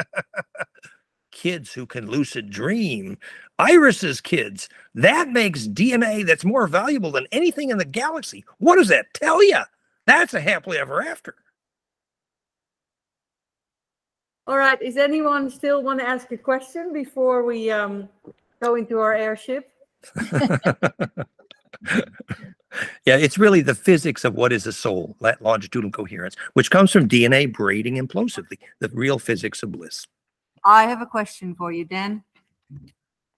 kids who can lucid dream, Iris's kids. That makes DNA that's more valuable than anything in the galaxy. What does that tell you? That's a happily ever after. All right, is anyone still want to ask a question before we um, go into our airship? yeah, it's really the physics of what is a soul, that longitudinal coherence, which comes from DNA braiding implosively, the real physics of bliss. I have a question for you, Dan.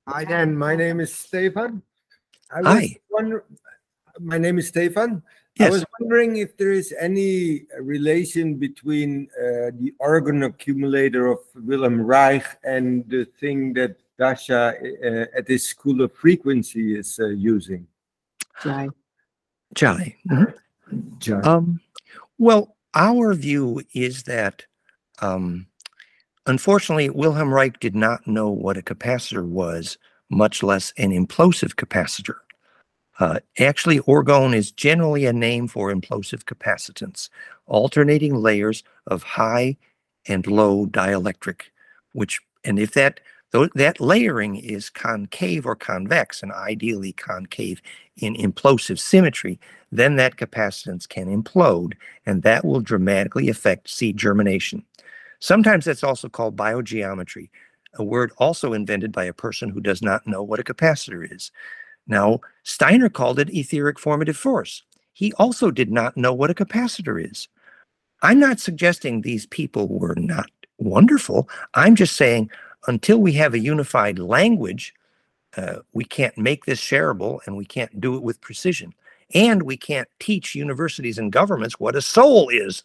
Hi, Dan. My name is Stefan. I was Hi. wonder- my name is Stefan. I was wondering if there is any relation between uh, the orgone accumulator of Wilhelm Reich and the thing that Dasha uh, at this school of frequency is uh, using. Jai. John. Um, well, our view is that, um, unfortunately, Wilhelm Reich did not know what a capacitor was, much less an implosive capacitor. Uh, actually, orgone is generally a name for implosive capacitance, alternating layers of high and low dielectric, which And if that though that layering is concave or convex, and ideally concave in implosive symmetry, then that capacitance can implode, and that will dramatically affect seed germination. Sometimes that's also called biogeometry, a word also invented by a person who does not know what a capacitor is. Now, Steiner called it etheric formative force. He also did not know what a capacitor is. I'm not suggesting these people were not wonderful. I'm just saying until we have a unified language, uh, we can't make this shareable and we can't do it with precision. And we can't teach universities and governments what a soul is.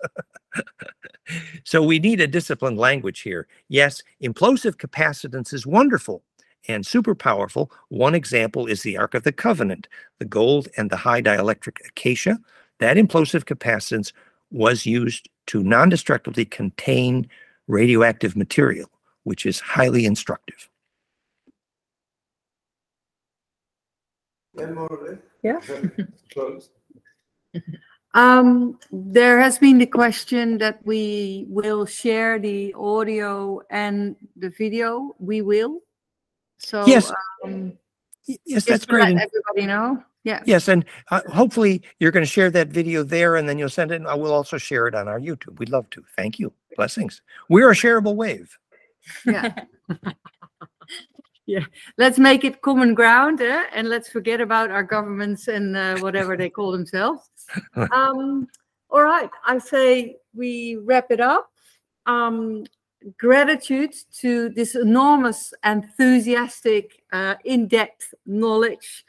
so we need a disciplined language here. Yes, implosive capacitance is wonderful and super powerful. One example is the Ark of the Covenant, the gold and the high dielectric acacia. That implosive capacitance was used to non-destructively contain radioactive material, which is highly instructive. Yeah. Um, there has been the question that we will share the audio and the video. We will. So Yes. um, Yes, that's great. everybody know. Yeah. Yes, and uh, hopefully you're going to share that video there and then you'll send it. and I will also share it on our YouTube. We'd love to. Thank you. Blessings. We're a shareable wave. Yeah. yeah. Let's make it common ground eh? and let's forget about our governments and uh, whatever they call themselves. Um, all right. I say we wrap it up. Um, gratitude to this enormous, enthusiastic, uh, in depth knowledge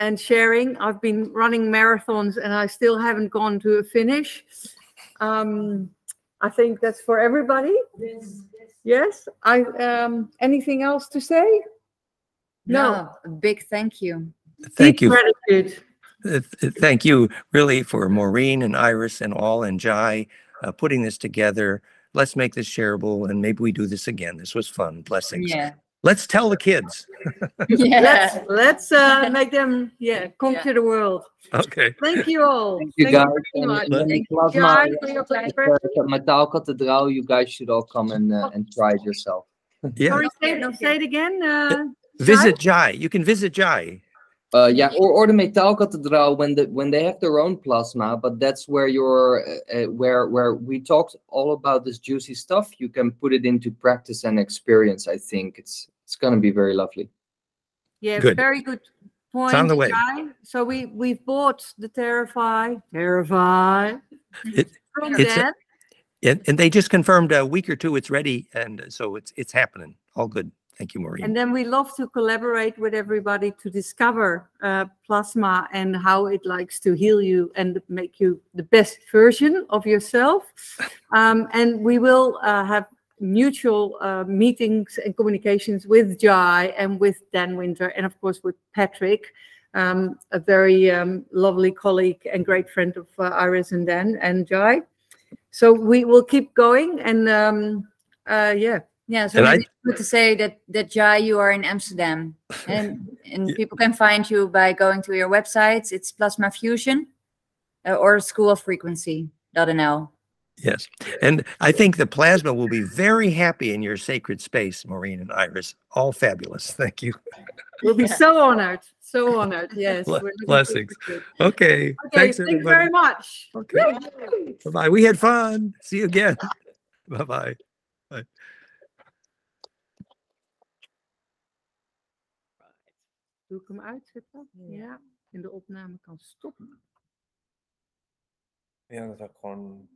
and sharing. I've been running marathons and I still haven't gone to a finish. Um, I think that's for everybody. Yes, I, um, anything else to say? No. a big thank you. Thank Deep you. Gratitude. Uh, th- Thank you really for Maureen and Iris and all and Jai uh, putting this together. Let's make this shareable and maybe we do this again. This was fun. Blessings. Yeah. Let's tell the kids. Yeah. Let's, let's, uh, make them, yeah, conquer the world. Okay. Thank you all. Thank you Thank guys. very And- much. and Thank you, Plasma, Jai, for your uh, pleasure. at Metaalkathedraal, you guys should all come and, uh, and try it yourself. Yeah. Sorry, say, it- say it again, uh, Visit Jai. You can visit Jai. Uh, yeah, or, or the Metaalkathedraal when the when they have their own plasma, but that's where you're uh, uh, where where we talked all about this juicy stuff. You can put it into practice and experience. I think it's it's gonna be very lovely. yeah, Good. very good point. on the way. Jai. So we, we've bought the Theraphi, Theraphi. It- From it's a- And, and they just confirmed a week or two it's ready. And so it's it's happening. All good. Thank you, Maureen. And then we love to collaborate with everybody to discover uh, plasma and how it likes to heal you and make you the best version of yourself. Um, and we will uh, have mutual uh, meetings and communications with Jai and with Dan Winter, and of course with Patrick, um, a very um, lovely colleague and great friend of uh, Iris and Dan and Jai. So we will keep going and um, uh, yeah. Yeah, so I- maybe it's good to say that that Jai, you are in Amsterdam, and and Yeah. people can find you by going to your websites. It's Plasma Fusion, uh, or School of Frequency.nl. Yes. And I think the plasma will be very happy in your sacred space, Maureen and Iris. All fabulous. Thank you. We'll be so honored, so honored. Yes. Ble- we're looking blessings. forward to it. Okay. Okay, Thanks, thank you very much. Okay. Bye-bye. We had fun. See you again. Bye-bye. Doe ik hem uitzetten? Ja. En de opname kan stoppen. Ja, dat is ook gewoon